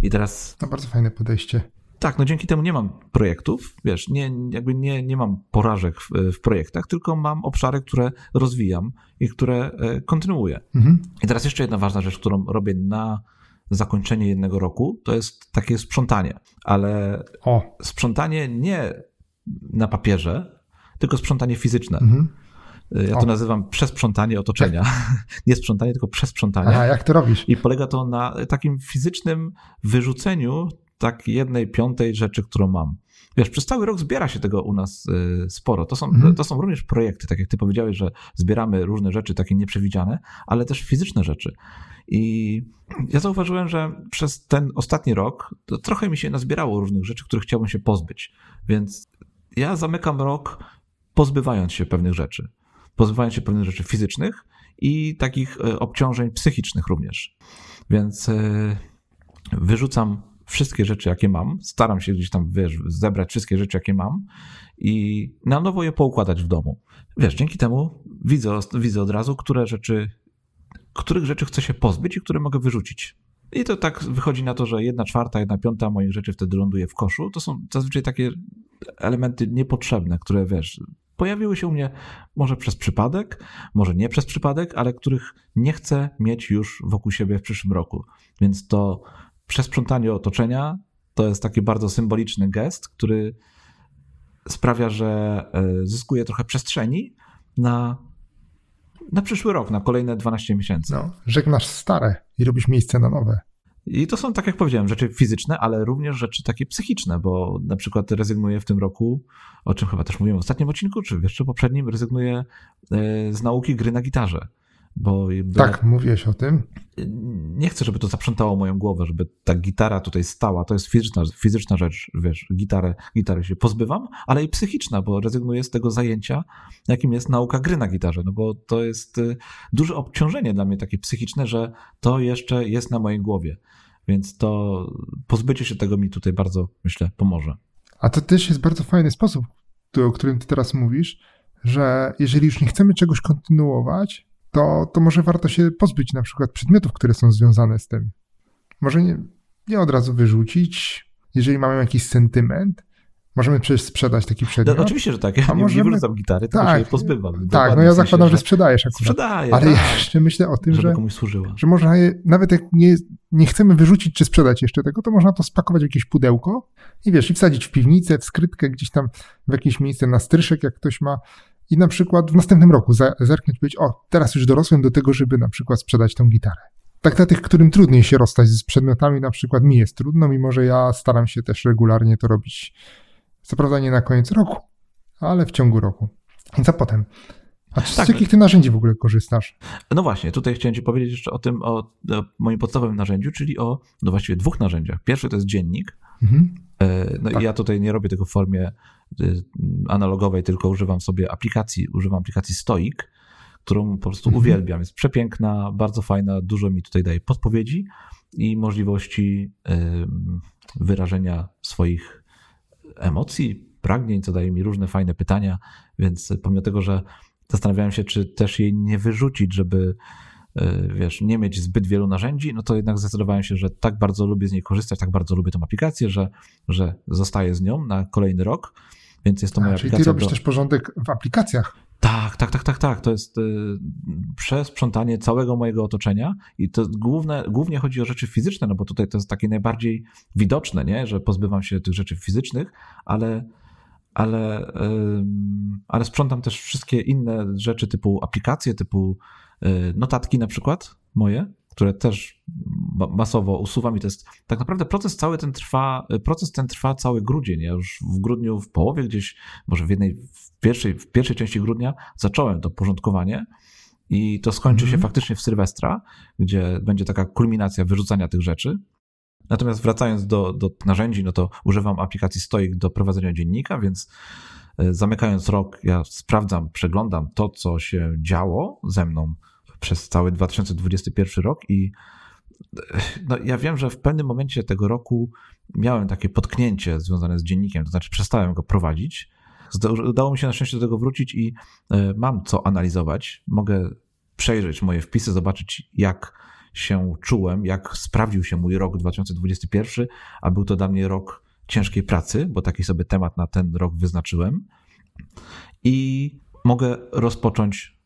I teraz. To bardzo fajne podejście. Tak, no dzięki temu nie mam projektów, wiesz, nie, jakby nie, nie mam porażek w, w projektach, tylko mam obszary, które rozwijam i które e, kontynuuję. Mhm. I teraz jeszcze jedna ważna rzecz, którą robię na zakończenie jednego roku, to jest takie sprzątanie, ale o. sprzątanie nie na papierze, tylko sprzątanie fizyczne. Mhm. Ja to o. nazywam przesprzątanie otoczenia. *laughs* Nie sprzątanie, tylko przesprzątanie. A jak to robisz? I polega to na takim fizycznym wyrzuceniu tak jednej piątej rzeczy, którą mam. Wiesz, przez cały rok zbiera się tego u nas y, sporo. To są, mhm. to są również projekty, tak jak ty powiedziałeś, że zbieramy różne rzeczy takie nieprzewidziane, ale też fizyczne rzeczy. I ja zauważyłem, że przez ten ostatni rok trochę mi się nazbierało różnych rzeczy, których chciałbym się pozbyć. Więc ja zamykam rok pozbywając się pewnych rzeczy. Pozbywając się pewnych rzeczy fizycznych i takich y, obciążeń psychicznych również. Więc y, wyrzucam wszystkie rzeczy, jakie mam, staram się gdzieś tam, wiesz, zebrać wszystkie rzeczy, jakie mam i na nowo je poukładać w domu. Wiesz, dzięki temu widzę, widzę od razu, które rzeczy, których rzeczy chcę się pozbyć i które mogę wyrzucić. I to tak wychodzi na to, że jedna czwarta, jedna piąta moich rzeczy wtedy ląduje w koszu. To są zazwyczaj takie elementy niepotrzebne, które wiesz, pojawiły się u mnie może przez przypadek, może nie przez przypadek, ale których nie chcę mieć już wokół siebie w przyszłym roku. Więc to przesprzątanie otoczenia to jest taki bardzo symboliczny gest, który sprawia, że e, zyskuje trochę przestrzeni na, na przyszły rok, na kolejne 12 miesięcy. No, żegnasz stare i robisz miejsce na nowe. I to są, tak jak powiedziałem, rzeczy fizyczne, ale również rzeczy takie psychiczne, bo na przykład rezygnuję w tym roku, o czym chyba też mówiłem w ostatnim odcinku, czy jeszcze poprzednim, rezygnuję e, z nauki gry na gitarze. Bo tak, mówiłeś o tym. Nie chcę, żeby to zaprzątało moją głowę, żeby ta gitara tutaj stała. To jest fizyczna, fizyczna rzecz, wiesz, gitarę, gitary się pozbywam, ale i psychiczna, bo rezygnuję z tego zajęcia, jakim jest nauka gry na gitarze, no bo to jest y, duże obciążenie dla mnie takie psychiczne, że to jeszcze jest na mojej głowie. Więc to pozbycie się tego mi tutaj bardzo, myślę, pomoże. A to też jest bardzo fajny sposób, o którym ty teraz mówisz, że jeżeli już nie chcemy czegoś kontynuować, to, to może warto się pozbyć na przykład przedmiotów, które są związane z tym. Może nie, nie od razu wyrzucić, jeżeli mamy jakiś sentyment, Możemy przecież sprzedać taki przedmiot. No, oczywiście, że tak. Ja A nie, możemy... nie wyrzucam gitary, tylko tak, się pozbywam. Tak, no ja zakładam, że, że sprzedajesz akurat. Sprzedaję, Ale tak. jeszcze myślę o tym, że, komuś służyła. że można je, nawet jak nie, nie chcemy wyrzucić czy sprzedać jeszcze tego, to można to spakować w jakieś pudełko i wiesz, i wsadzić w piwnicę, w skrytkę, gdzieś tam w jakieś miejsce na stryszek, jak ktoś ma i na przykład w następnym roku zerknąć i powiedzieć, o, teraz już dorosłem do tego, żeby na przykład sprzedać tą gitarę. Tak dla tych, którym trudniej się rozstać z przedmiotami, na przykład mi jest trudno, mimo że ja staram się też regularnie to robić. Co prawda nie na koniec roku, ale w ciągu roku. Więc a potem. A z tak. jakich ty narzędzi w ogóle korzystasz? No właśnie, tutaj chciałem ci powiedzieć jeszcze o tym, o, o moim podstawowym narzędziu, czyli o no właściwie dwóch narzędziach. Pierwszy to jest dziennik. Mhm. E, no tak. i ja tutaj nie robię tego w formie Y, analogowej, tylko używam sobie aplikacji, używam aplikacji Stoik, którą po prostu mhm. uwielbiam. Jest przepiękna, bardzo fajna, dużo mi tutaj daje podpowiedzi i możliwości y, wyrażenia swoich emocji, pragnień, co daje mi różne fajne pytania, więc pomimo tego, że zastanawiałem się, czy też jej nie wyrzucić, żeby wiesz, nie mieć zbyt wielu narzędzi, no to jednak zdecydowałem się, że tak bardzo lubię z niej korzystać, tak bardzo lubię tą aplikację, że, że zostaję z nią na kolejny rok więc jest to moja A, czyli aplikacja. Czyli ty robisz do... też porządek w aplikacjach. Tak, tak, tak, tak, tak. To jest y, przesprzątanie całego mojego otoczenia i to główne, głównie chodzi o rzeczy fizyczne, no bo tutaj to jest takie najbardziej widoczne, nie? że pozbywam się tych rzeczy fizycznych, ale, ale, y, ale sprzątam też wszystkie inne rzeczy typu aplikacje, typu y, notatki na przykład moje, które też masowo usuwam i to jest tak naprawdę proces cały ten trwa, proces ten trwa cały grudzień. Ja już w grudniu, w połowie gdzieś, może w jednej, w pierwszej, w pierwszej części grudnia zacząłem to porządkowanie i to skończy mm -hmm. się mhm. faktycznie w Sylwestra, gdzie będzie taka kulminacja wyrzucania tych rzeczy. Natomiast wracając do, do narzędzi, no to używam aplikacji Stoik do prowadzenia dziennika, więc e, zamykając rok, ja sprawdzam, przeglądam to, co się działo ze mną przez cały 2021 rok i no, ja wiem, że w pewnym momencie tego roku miałem takie potknięcie związane z dziennikiem, to znaczy przestałem go prowadzić. Udało mi się na szczęście do tego wrócić i e, mam co analizować. Mogę przejrzeć moje wpisy, zobaczyć jak się czułem, jak sprawdził się mój rok 2021, a był to dla mnie rok ciężkiej pracy, bo taki sobie temat na ten rok wyznaczyłem. I mogę rozpocząć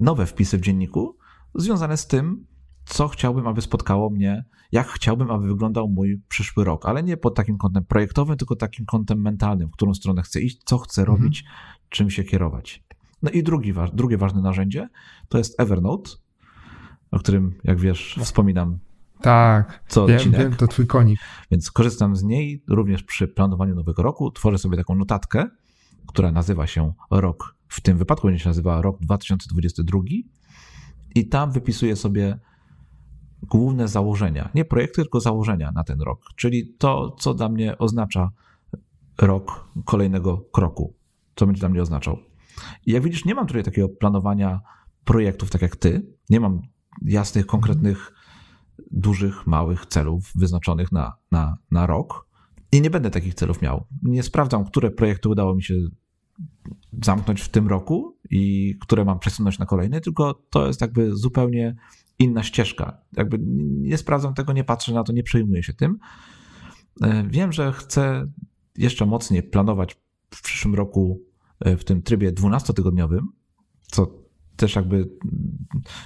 nowe wpisy w dzienniku związane z tym, co chciałbym, aby spotkało mnie, jak chciałbym, aby wyglądał mój przyszły rok, ale nie pod takim kątem projektowym, tylko takim kątem mentalnym, w którą stronę chcę iść, co chcę mhm. robić, czym się kierować. No i drugi, drugie ważne narzędzie to jest Evernote, o którym, jak wiesz, wspominam tak, co wiem, odcinek. Wiem, to twój konik. Więc korzystam z niej również przy planowaniu nowego roku. Tworzę sobie taką notatkę, która nazywa się rok, w tym wypadku będzie się nazywa rok 2022 i tam wypisuję sobie główne założenia, nie projekty, tylko założenia na ten rok, czyli to, co dla mnie oznacza rok kolejnego kroku, co będzie dla mnie oznaczał. I jak widzisz, nie mam tutaj takiego planowania projektów tak jak ty, nie mam jasnych, konkretnych, dużych, małych celów wyznaczonych na, na, na rok i nie będę takich celów miał. Nie sprawdzam, które projekty udało mi się zamknąć w tym roku i które mam przesunąć na kolejny, tylko to jest jakby zupełnie inna ścieżka. Jakby nie sprawdzam tego, nie patrzę na to, nie przejmuję się tym. E, wiem, że chcę jeszcze mocniej planować w przyszłym roku e, w tym trybie 12-tygodniowym, co też jakby,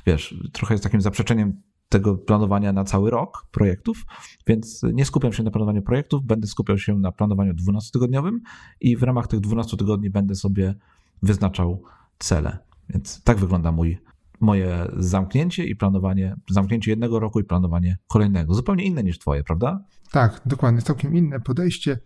wiesz, trochę jest takim zaprzeczeniem tego planowania na cały rok projektów, więc nie skupiam się na planowaniu projektów, będę skupiał się na planowaniu 12-tygodniowym i w ramach tych 12 tygodni będę sobie wyznaczał cele. Więc tak wygląda mój moje zamknięcie i planowanie, zamknięcie jednego roku i planowanie kolejnego. Zupełnie inne niż twoje, prawda? Tak, dokładnie, całkiem inne podejście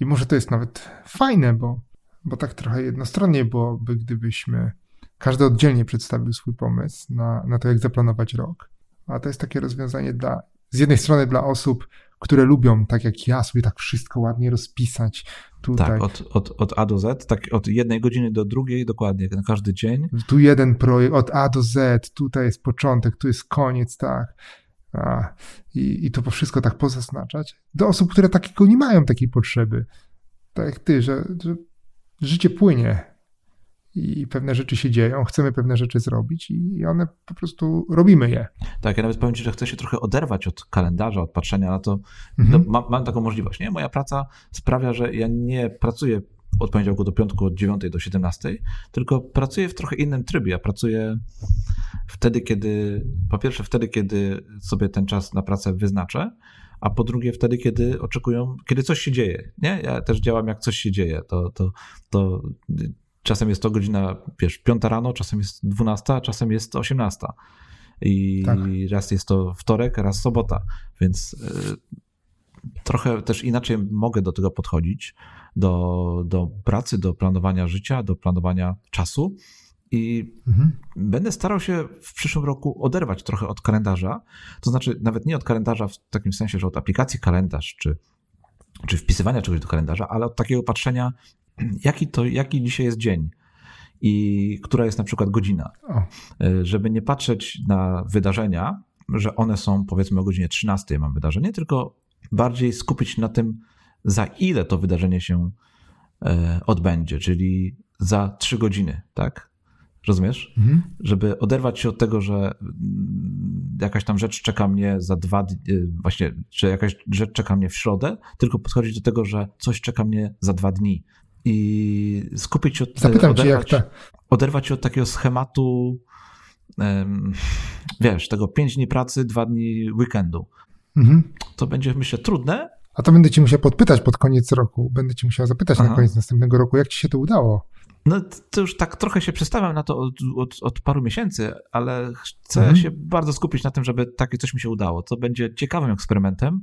i może to jest nawet fajne, bo, bo tak trochę jednostronnie byłoby, gdybyśmy każdy oddzielnie przedstawił swój pomysł na, na to, jak zaplanować rok. A to jest takie rozwiązanie dla, z jednej strony dla osób, które lubią, tak jak ja, sobie tak wszystko ładnie rozpisać tutaj. Tak, od, od, od A do Z, tak od jednej godziny do drugiej dokładnie, na każdy dzień. Tu jeden projekt, od A do Z, tutaj jest początek, tu jest koniec, tak. A, i, I to wszystko tak pozaznaczać. Do osób, które takiego nie mają takiej potrzeby. Tak jak ty, że, że życie płynie i pewne rzeczy się dzieją, chcemy pewne rzeczy zrobić i one po prostu robimy je. Tak, ja nawet powiem Ci, że chcę się trochę oderwać od kalendarza, od patrzenia na to. Mhm. No, mam, mam, taką możliwość, nie? Moja praca sprawia, że ja nie pracuję od poniedziałku do piątku, od 9 do 17, tylko pracuję w trochę innym trybie. Ja pracuję wtedy, kiedy, po pierwsze wtedy, kiedy sobie ten czas na pracę wyznaczę, a po drugie wtedy, kiedy oczekują, kiedy coś się dzieje. Nie? Ja też działam, jak coś się dzieje. To, to, to Czasem jest to godzina, wiesz, piąta rano, czasem jest dwunasta, czasem jest osiemnasta. I tak. raz jest to wtorek, raz sobota. Więc y, trochę też inaczej mogę do tego podchodzić, do, do pracy, do planowania życia, do planowania czasu. I mhm. będę starał się w przyszłym roku oderwać trochę od kalendarza. To znaczy, nawet nie od kalendarza w takim sensie, że od aplikacji kalendarz, czy, czy wpisywania czegoś do kalendarza, ale od takiego patrzenia jaki, to, jaki dzisiaj jest dzień i która jest na przykład godzina. O. E, żeby nie patrzeć na wydarzenia, że one są powiedzmy o godzinie 13 mam wydarzenie, tylko bardziej skupić na tym, za ile to wydarzenie się e, odbędzie, czyli za 3 godziny, tak? Rozumiesz? Mhm. Żeby oderwać się od tego, że mm, jakaś tam rzecz czeka mnie za dwa dni, e, właśnie, że jakaś rzecz czeka mnie w środę, tylko podchodzić do tego, że coś czeka mnie za dwa dni, i skupić się od Zapytam oderwać, cię, jak to... oderwać się od takiego schematu, wiesz, tego pięć dni pracy, dwa dni weekendu. Mhm. To będzie, myślę, trudne. A to będę ci musiał podpytać pod koniec roku. Będę ci musiał zapytać Aha. na koniec następnego roku, jak ci się to udało. No to już tak trochę się przestawiam na to od, od, od paru miesięcy, ale chcę mhm. się bardzo skupić na tym, żeby takie coś mi się udało. To będzie ciekawym eksperymentem,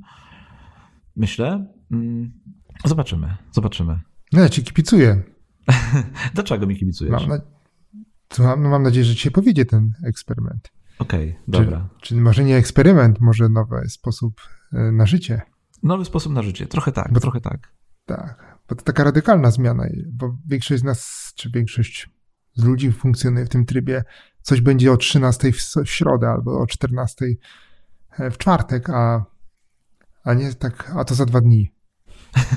myślę. Mm, zobaczymy, zobaczymy. No ja ci kibicuję. *laughs* Dlaczego mi kibicujesz? Mam, na... no mam nadzieję, że ci się powiedzie ten eksperyment. Okej, okay, dobra. Czyli może nie eksperyment, może nowy sposób e, na życie. Nowy sposób na życie, trochę tak, bo trochę tak. Tak, bo to taka radykalna zmiana, bo większość z nas, czy większość z ludzi funkcjonuje w tym trybie, coś będzie o 13 w, w środę albo o 14 e, w czwartek, a, a nie tak, a to za dwa dni.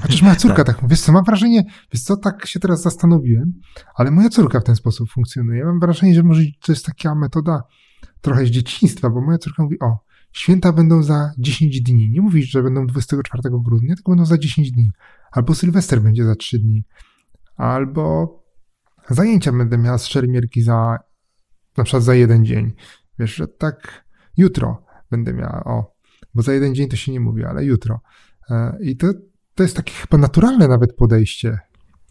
Chociaż moja córka tak, tak wiesz co, mam wrażenie, wiesz co, tak się teraz zastanowiłem, ale moja córka w ten sposób funkcjonuje. Mam wrażenie, że może to jest taka metoda trochę z dzieciństwa, bo moja córka mówi, o, święta będą za 10 dni. Nie mówisz, że będą 24 grudnia, tylko będą za 10 dni. Albo Sylwester będzie za 3 dni. Albo zajęcia będę miała z szermierki za na przykład za jeden dzień. Wiesz, że tak jutro będę miała, o, bo za jeden dzień to się nie mówi, ale jutro. E, I to, to jest takie chyba naturalne nawet podejście.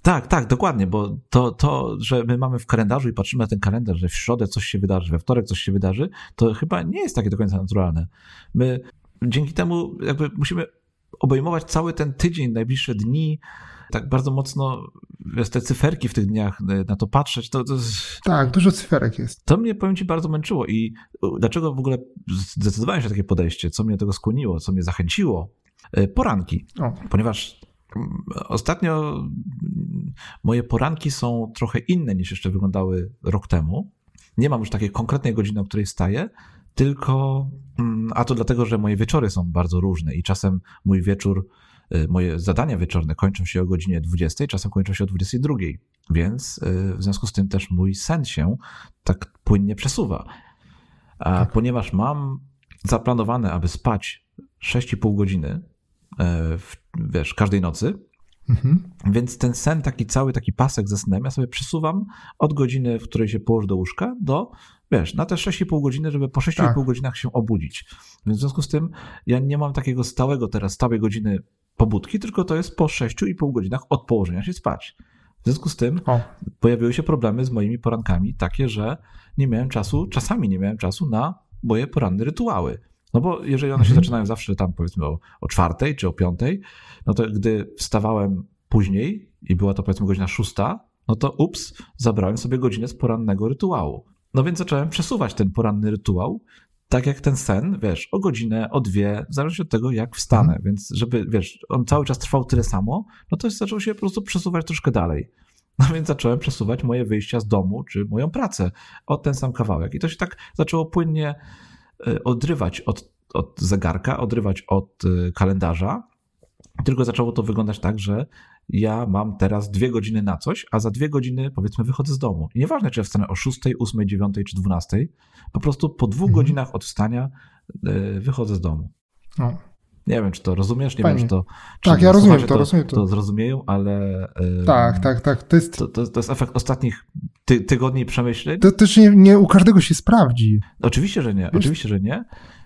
Tak, tak, dokładnie, bo to, to, że my mamy w kalendarzu i patrzymy na ten kalendarz, że w środę coś się wydarzy, we wtorek coś się wydarzy, to chyba nie jest takie do końca naturalne. My dzięki temu jakby musimy obejmować cały ten tydzień, najbliższe dni, tak bardzo mocno wiesz, te cyferki w tych dniach, e, na to patrzeć, to, to Tak, dużo cyferek jest. To mnie, powiem ci, bardzo męczyło i dlaczego w ogóle zdecydowałem się na takie podejście, co mnie do tego skłoniło, co mnie zachęciło? E, poranki, o. ponieważ ostatnio moje poranki są trochę inne niż jeszcze wyglądały rok temu. Nie mam już takiej konkretnej godziny, o której wstaję, tylko, mm, a to dlatego, że moje wieczory są bardzo różne i czasem mój wieczór Y, moje zadania wieczorne kończą się o godzinie 20, czasem kończą się o 22, więc y, w związku z tym też mój sen się tak płynnie przesuwa. A tak. ponieważ mam zaplanowane, aby spać 6,5 godziny y, w, wiesz, każdej nocy, mhm. więc ten sen, taki cały taki pasek ze snem, ja sobie przesuwam od godziny, w której się położę do łóżka, do wiesz, na te 6,5 godziny, żeby po 6,5 tak. godzinach się obudzić. Więc w związku z tym ja nie mam takiego stałego teraz, stałej godziny pobudki, tylko to jest po 6,5 godzinach od położenia się spać. W związku z tym o. pojawiły się problemy z moimi porankami, takie, że nie miałem czasu, czasami nie miałem czasu na moje poranne rytuały. No bo jeżeli one mhm. się zaczynają zawsze tam powiedzmy o, o czwartej czy o piątej, no to gdy wstawałem później i była to powiedzmy godzina szósta, no to ups, zabrałem sobie godzinę z porannego rytuału. No więc zacząłem przesuwać ten poranny rytuał tak jak ten sen, wiesz, o godzinę, o dwie, w zależności od tego, jak wstanę. Mhm. Więc żeby, wiesz, on cały czas trwał tyle samo, no to zaczął się po prostu przesuwać troszkę dalej. No więc zacząłem przesuwać moje wyjścia z domu, czy moją pracę o ten sam kawałek. I to się tak zaczęło płynnie odrywać od, od zegarka, odrywać od e, kalendarza. Tylko zaczęło to wyglądać tak, że ja mam teraz dwie godziny na coś, a za dwie godziny powiedzmy wychodzę z domu. I nieważne, czy ja wstanę o 6, 8, 9 czy 12, po prostu po dwóch mhm. godzinach od wstania e, wychodzę z domu. No. Nie wiem, czy to rozumiesz, nie Fajnie. wiem, czy to. Czy tak, ja rozumiem to, to, rozumiem to. To zrozumieją, ale. Tak, tak, tak. To jest, to, to, to jest efekt ostatnich ty, tygodni przemyśleń. To też nie, nie u każdego się sprawdzi. Oczywiście, że nie. Wiesz, oczywiście, że nie.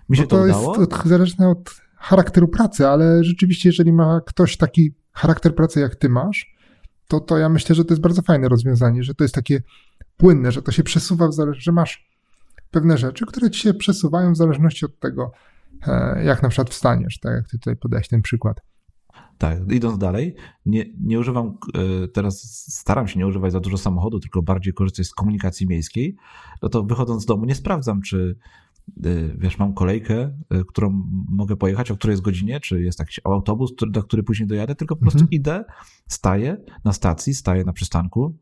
Mi się to, to udało. jest zależne od charakteru pracy, ale rzeczywiście, jeżeli ma ktoś taki charakter pracy, jak ty masz, to, to ja myślę, że to jest bardzo fajne rozwiązanie, że to jest takie płynne, że to się przesuwa, że masz pewne rzeczy, które ci się przesuwają w zależności od tego, e, jak na przykład wstaniesz, tak jak ty tutaj podałeś ten przykład. Tak, idąc dalej, nie, nie używam, e, teraz staram się nie używać za dużo samochodu, tylko bardziej korzystać z komunikacji miejskiej, no to wychodząc z domu nie sprawdzam, czy Y, wiesz, mam kolejkę, y, którą mogę pojechać, o której jest godzinie, czy jest jakiś autobus, do który później dojadę, tylko po prostu mhm. idę, staję na stacji, staję na przystanku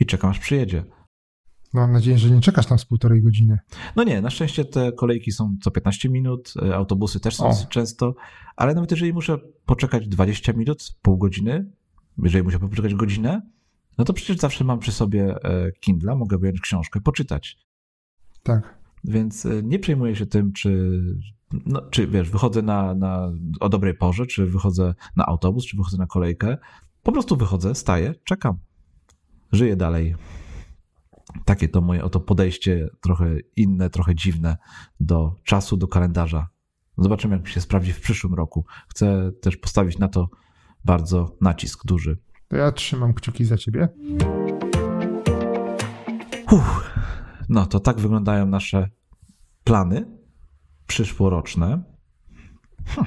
i czekam, aż przyjedzie. No, mam nadzieję, że nie czekasz tam z półtorej godziny. No nie, na szczęście te kolejki są co 15 minut, y, autobusy też są o. często, ale nawet jeżeli muszę poczekać 20 minut, pół godziny, jeżeli muszę poczekać godzinę, no to przecież zawsze mam przy sobie e, Kindle, mogę wyjąć książkę, poczytać. Tak. Więc e, nie przejmuję się tym, czy, no, czy wiesz, wychodzę na, na, o dobrej porze, czy wychodzę na autobus, czy wychodzę na kolejkę. Po prostu wychodzę, staję, czekam. Żyję dalej. Takie to moje oto podejście, trochę inne, trochę dziwne do czasu, do kalendarza. Zobaczymy, jak mi się sprawdzi w przyszłym roku. Chcę też postawić na to bardzo nacisk duży. To ja trzymam kciuki za ciebie. Uff. No to tak wyglądają nasze plany przyszłoroczne. Hm.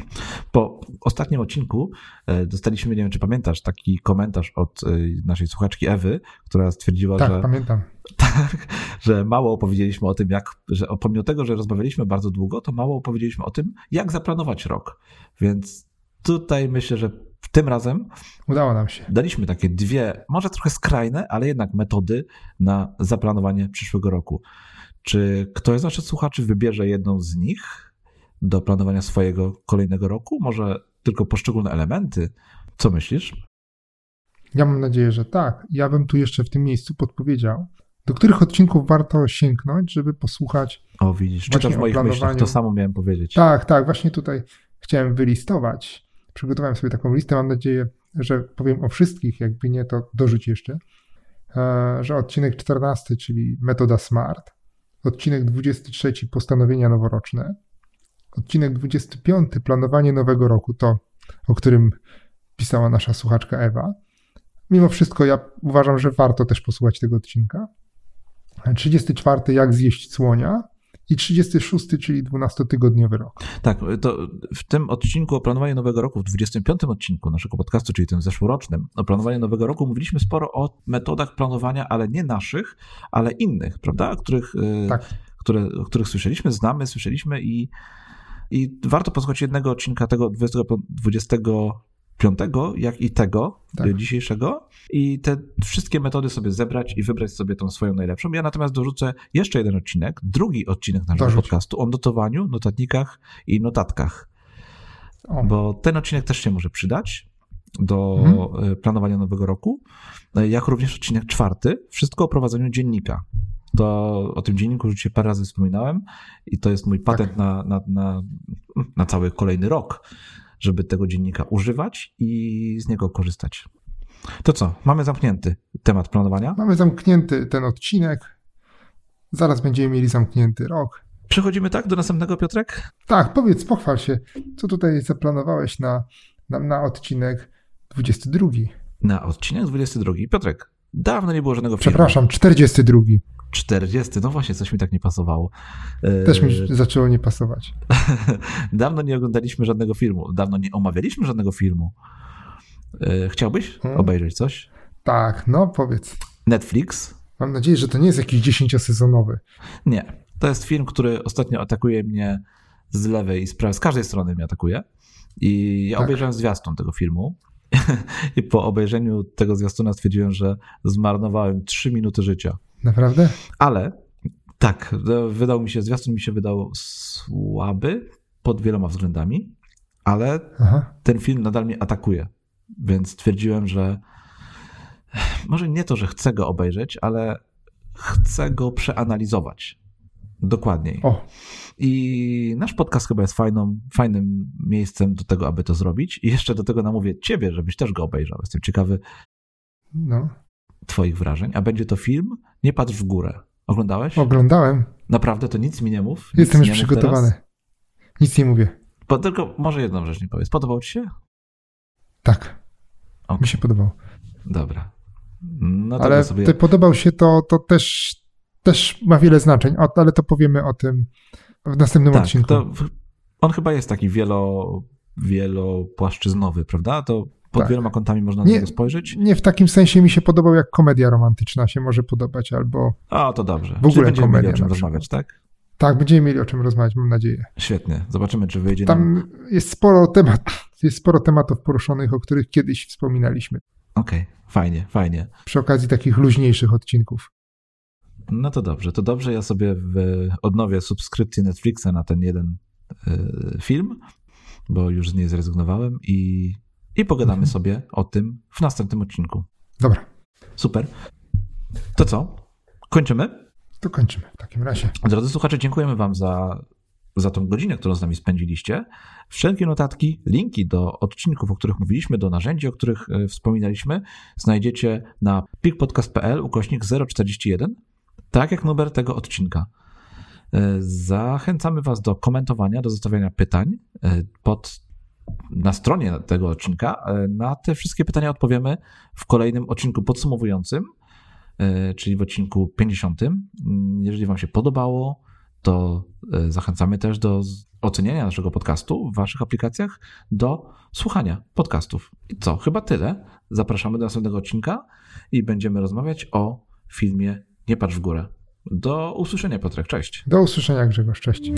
Po ostatnim odcinku e, dostaliśmy, nie wiem czy pamiętasz, taki komentarz od e, naszej słuchaczki Ewy, która stwierdziła, tak, że. Tak, pamiętam. *laughs* Tak, że mało opowiedzieliśmy o tym, jak, że pomimo tego, że rozmawialiśmy bardzo długo, to mało opowiedzieliśmy o tym, jak zaplanować rok. Więc tutaj myślę, że tym razem udało nam się. Daliśmy takie dwie, może trochę skrajne, ale jednak metody na zaplanowanie przyszłego roku. Czy ktoś z naszych słuchaczy wybierze jedną z nich do planowania swojego kolejnego roku? Może tylko poszczególne elementy? Co myślisz? Ja mam nadzieję, że tak. Ja bym tu jeszcze w tym miejscu podpowiedział, do których odcinków warto sięgnąć, żeby posłuchać. O, widzisz, czytasz w moich myślach, to samo miałem powiedzieć. Tak, tak, właśnie tutaj chciałem wylistować. Przygotowałem sobie taką listę, mam nadzieję, że powiem o wszystkich, jakby nie, to dorzuć jeszcze, e, że odcinek 14, czyli metoda SMART, odcinek 23, postanowienia noworoczne, odcinek 25, planowanie nowego roku, to o którym pisała nasza słuchaczka Ewa. Mimo wszystko ja uważam, że warto też posłuchać tego odcinka. 34, jak zjeść słonia i 36, czyli 12-tygodniowy rok. Tak, to w tym odcinku o planowaniu nowego roku, w 25 odcinku naszego podcastu, czyli tym zeszłorocznym, o planowaniu nowego roku, mówiliśmy sporo o metodach planowania, ale nie naszych, ale innych, prawda? Których, y, tak. które, o których słyszeliśmy, znamy, słyszeliśmy i, i warto posłuchać jednego odcinka tego 20, 20 piątego, jak i tego tak. dzisiejszego i te wszystkie metody sobie zebrać i wybrać sobie tą swoją najlepszą. Ja natomiast dorzucę jeszcze jeden odcinek, drugi odcinek naszego Dorzuć. podcastu o notowaniu, notatnikach i notatkach. O. Bo ten odcinek też się może przydać do mhm. E, planowania nowego roku, e, jak również odcinek czwarty, wszystko o prowadzeniu dziennika. To o tym dzienniku już dzisiaj parę razy wspominałem i to jest mój patent tak. na, na, na, na cały kolejny rok żeby tego dziennika używać i z niego korzystać. To co, mamy zamknięty temat planowania? Mamy zamknięty ten odcinek. Zaraz będziemy mieli zamknięty rok. Przechodzimy tak do następnego, Piotrek? Tak, powiedz, pochwal się, co tutaj zaplanowałeś na, na, na odcinek 22. Na odcinek 22. Piotrek, dawno nie było żadnego filmu. Przepraszam, 42. 40, no właśnie, coś mi tak nie pasowało. Też mi e, zaczęło nie pasować. *laughs* dawno nie oglądaliśmy żadnego filmu, dawno nie omawialiśmy żadnego filmu. E, chciałbyś hmm? obejrzeć coś? Tak, no powiedz. Netflix. Mam nadzieję, że to nie jest jakiś dziesięciosezonowy. Nie, to jest film, który ostatnio atakuje mnie z lewej i z prawej, z każdej strony mnie atakuje. I ja tak. obejrzałem zwiastun tego filmu. *laughs* I po obejrzeniu tego zwiastuna stwierdziłem, że zmarnowałem trzy minuty życia. Naprawdę? Ale tak, wydał mi się, zwiastun mi się wydał słaby pod wieloma względami, ale Aha. ten film nadal mnie atakuje. Więc stwierdziłem, że może nie to, że chcę go obejrzeć, ale chcę go przeanalizować dokładniej. O. I nasz podcast chyba jest fajną, fajnym miejscem do tego, aby to zrobić. I jeszcze do tego namówię ciebie, żebyś też go obejrzał. Jestem ciekawy no. Twoich wrażeń. A będzie to film Nie patrz w górę. Oglądałeś? Oglądałem. Naprawdę, to nic mi nie mów. Jestem już przygotowany. Nic nie mówię. Bo tylko może jedną rzecz nie powiedz. Podobał ci się? Tak. Okay. Mi się podobał. Dobra. No ale sobie... podobał się to, to też, też ma wiele znaczeń, ale to powiemy o tym w następnym tak, odcinku. On chyba jest taki wielo, wielopłaszczyznowy, prawda? To pod tak. wieloma kątami można nie, na niego spojrzeć. Nie w takim sensie mi się podobał, jak komedia romantyczna się może podobać, albo. A, to dobrze. W ogóle Czyli będziemy komedia mieli o czym rozmawiać, tak? Tak, będziemy mieli o czym rozmawiać, mam nadzieję. Świetnie. Zobaczymy, czy wyjdzie Tam nam... jest sporo temat, jest sporo tematów poruszonych, o których kiedyś wspominaliśmy. Okej, okay. fajnie, fajnie. Przy okazji takich luźniejszych odcinków. No to dobrze, to dobrze. Ja sobie odnowię subskrypcję Netflixa na ten jeden y, film, bo już z niej zrezygnowałem i i pogadamy mhm. sobie o tym w następnym odcinku. Dobra. Super. To co? Kończymy? To kończymy w takim razie. Drodzy słuchacze, dziękujemy Wam za, za tą godzinę, którą z nami spędziliście. Wszelkie notatki, linki do odcinków, o których mówiliśmy, do narzędzi, o których e, wspominaliśmy, znajdziecie na pikpodcast.pl ukośnik 041, tak jak numer tego odcinka. E, zachęcamy Was do komentowania, do zostawiania pytań e, pod na stronie tego odcinka. E, na te wszystkie pytania odpowiemy w kolejnym odcinku podsumowującym, e, czyli w odcinku 50. Mm, jeżeli Wam się podobało, to e, zachęcamy też do oceniania naszego podcastu w Waszych aplikacjach, do słuchania podcastów. I co? Chyba tyle. Zapraszamy do następnego odcinka i będziemy rozmawiać o filmie Nie patrz w górę. Do usłyszenia, Piotrek. Cześć. Do usłyszenia, Grzegorz. Cześć.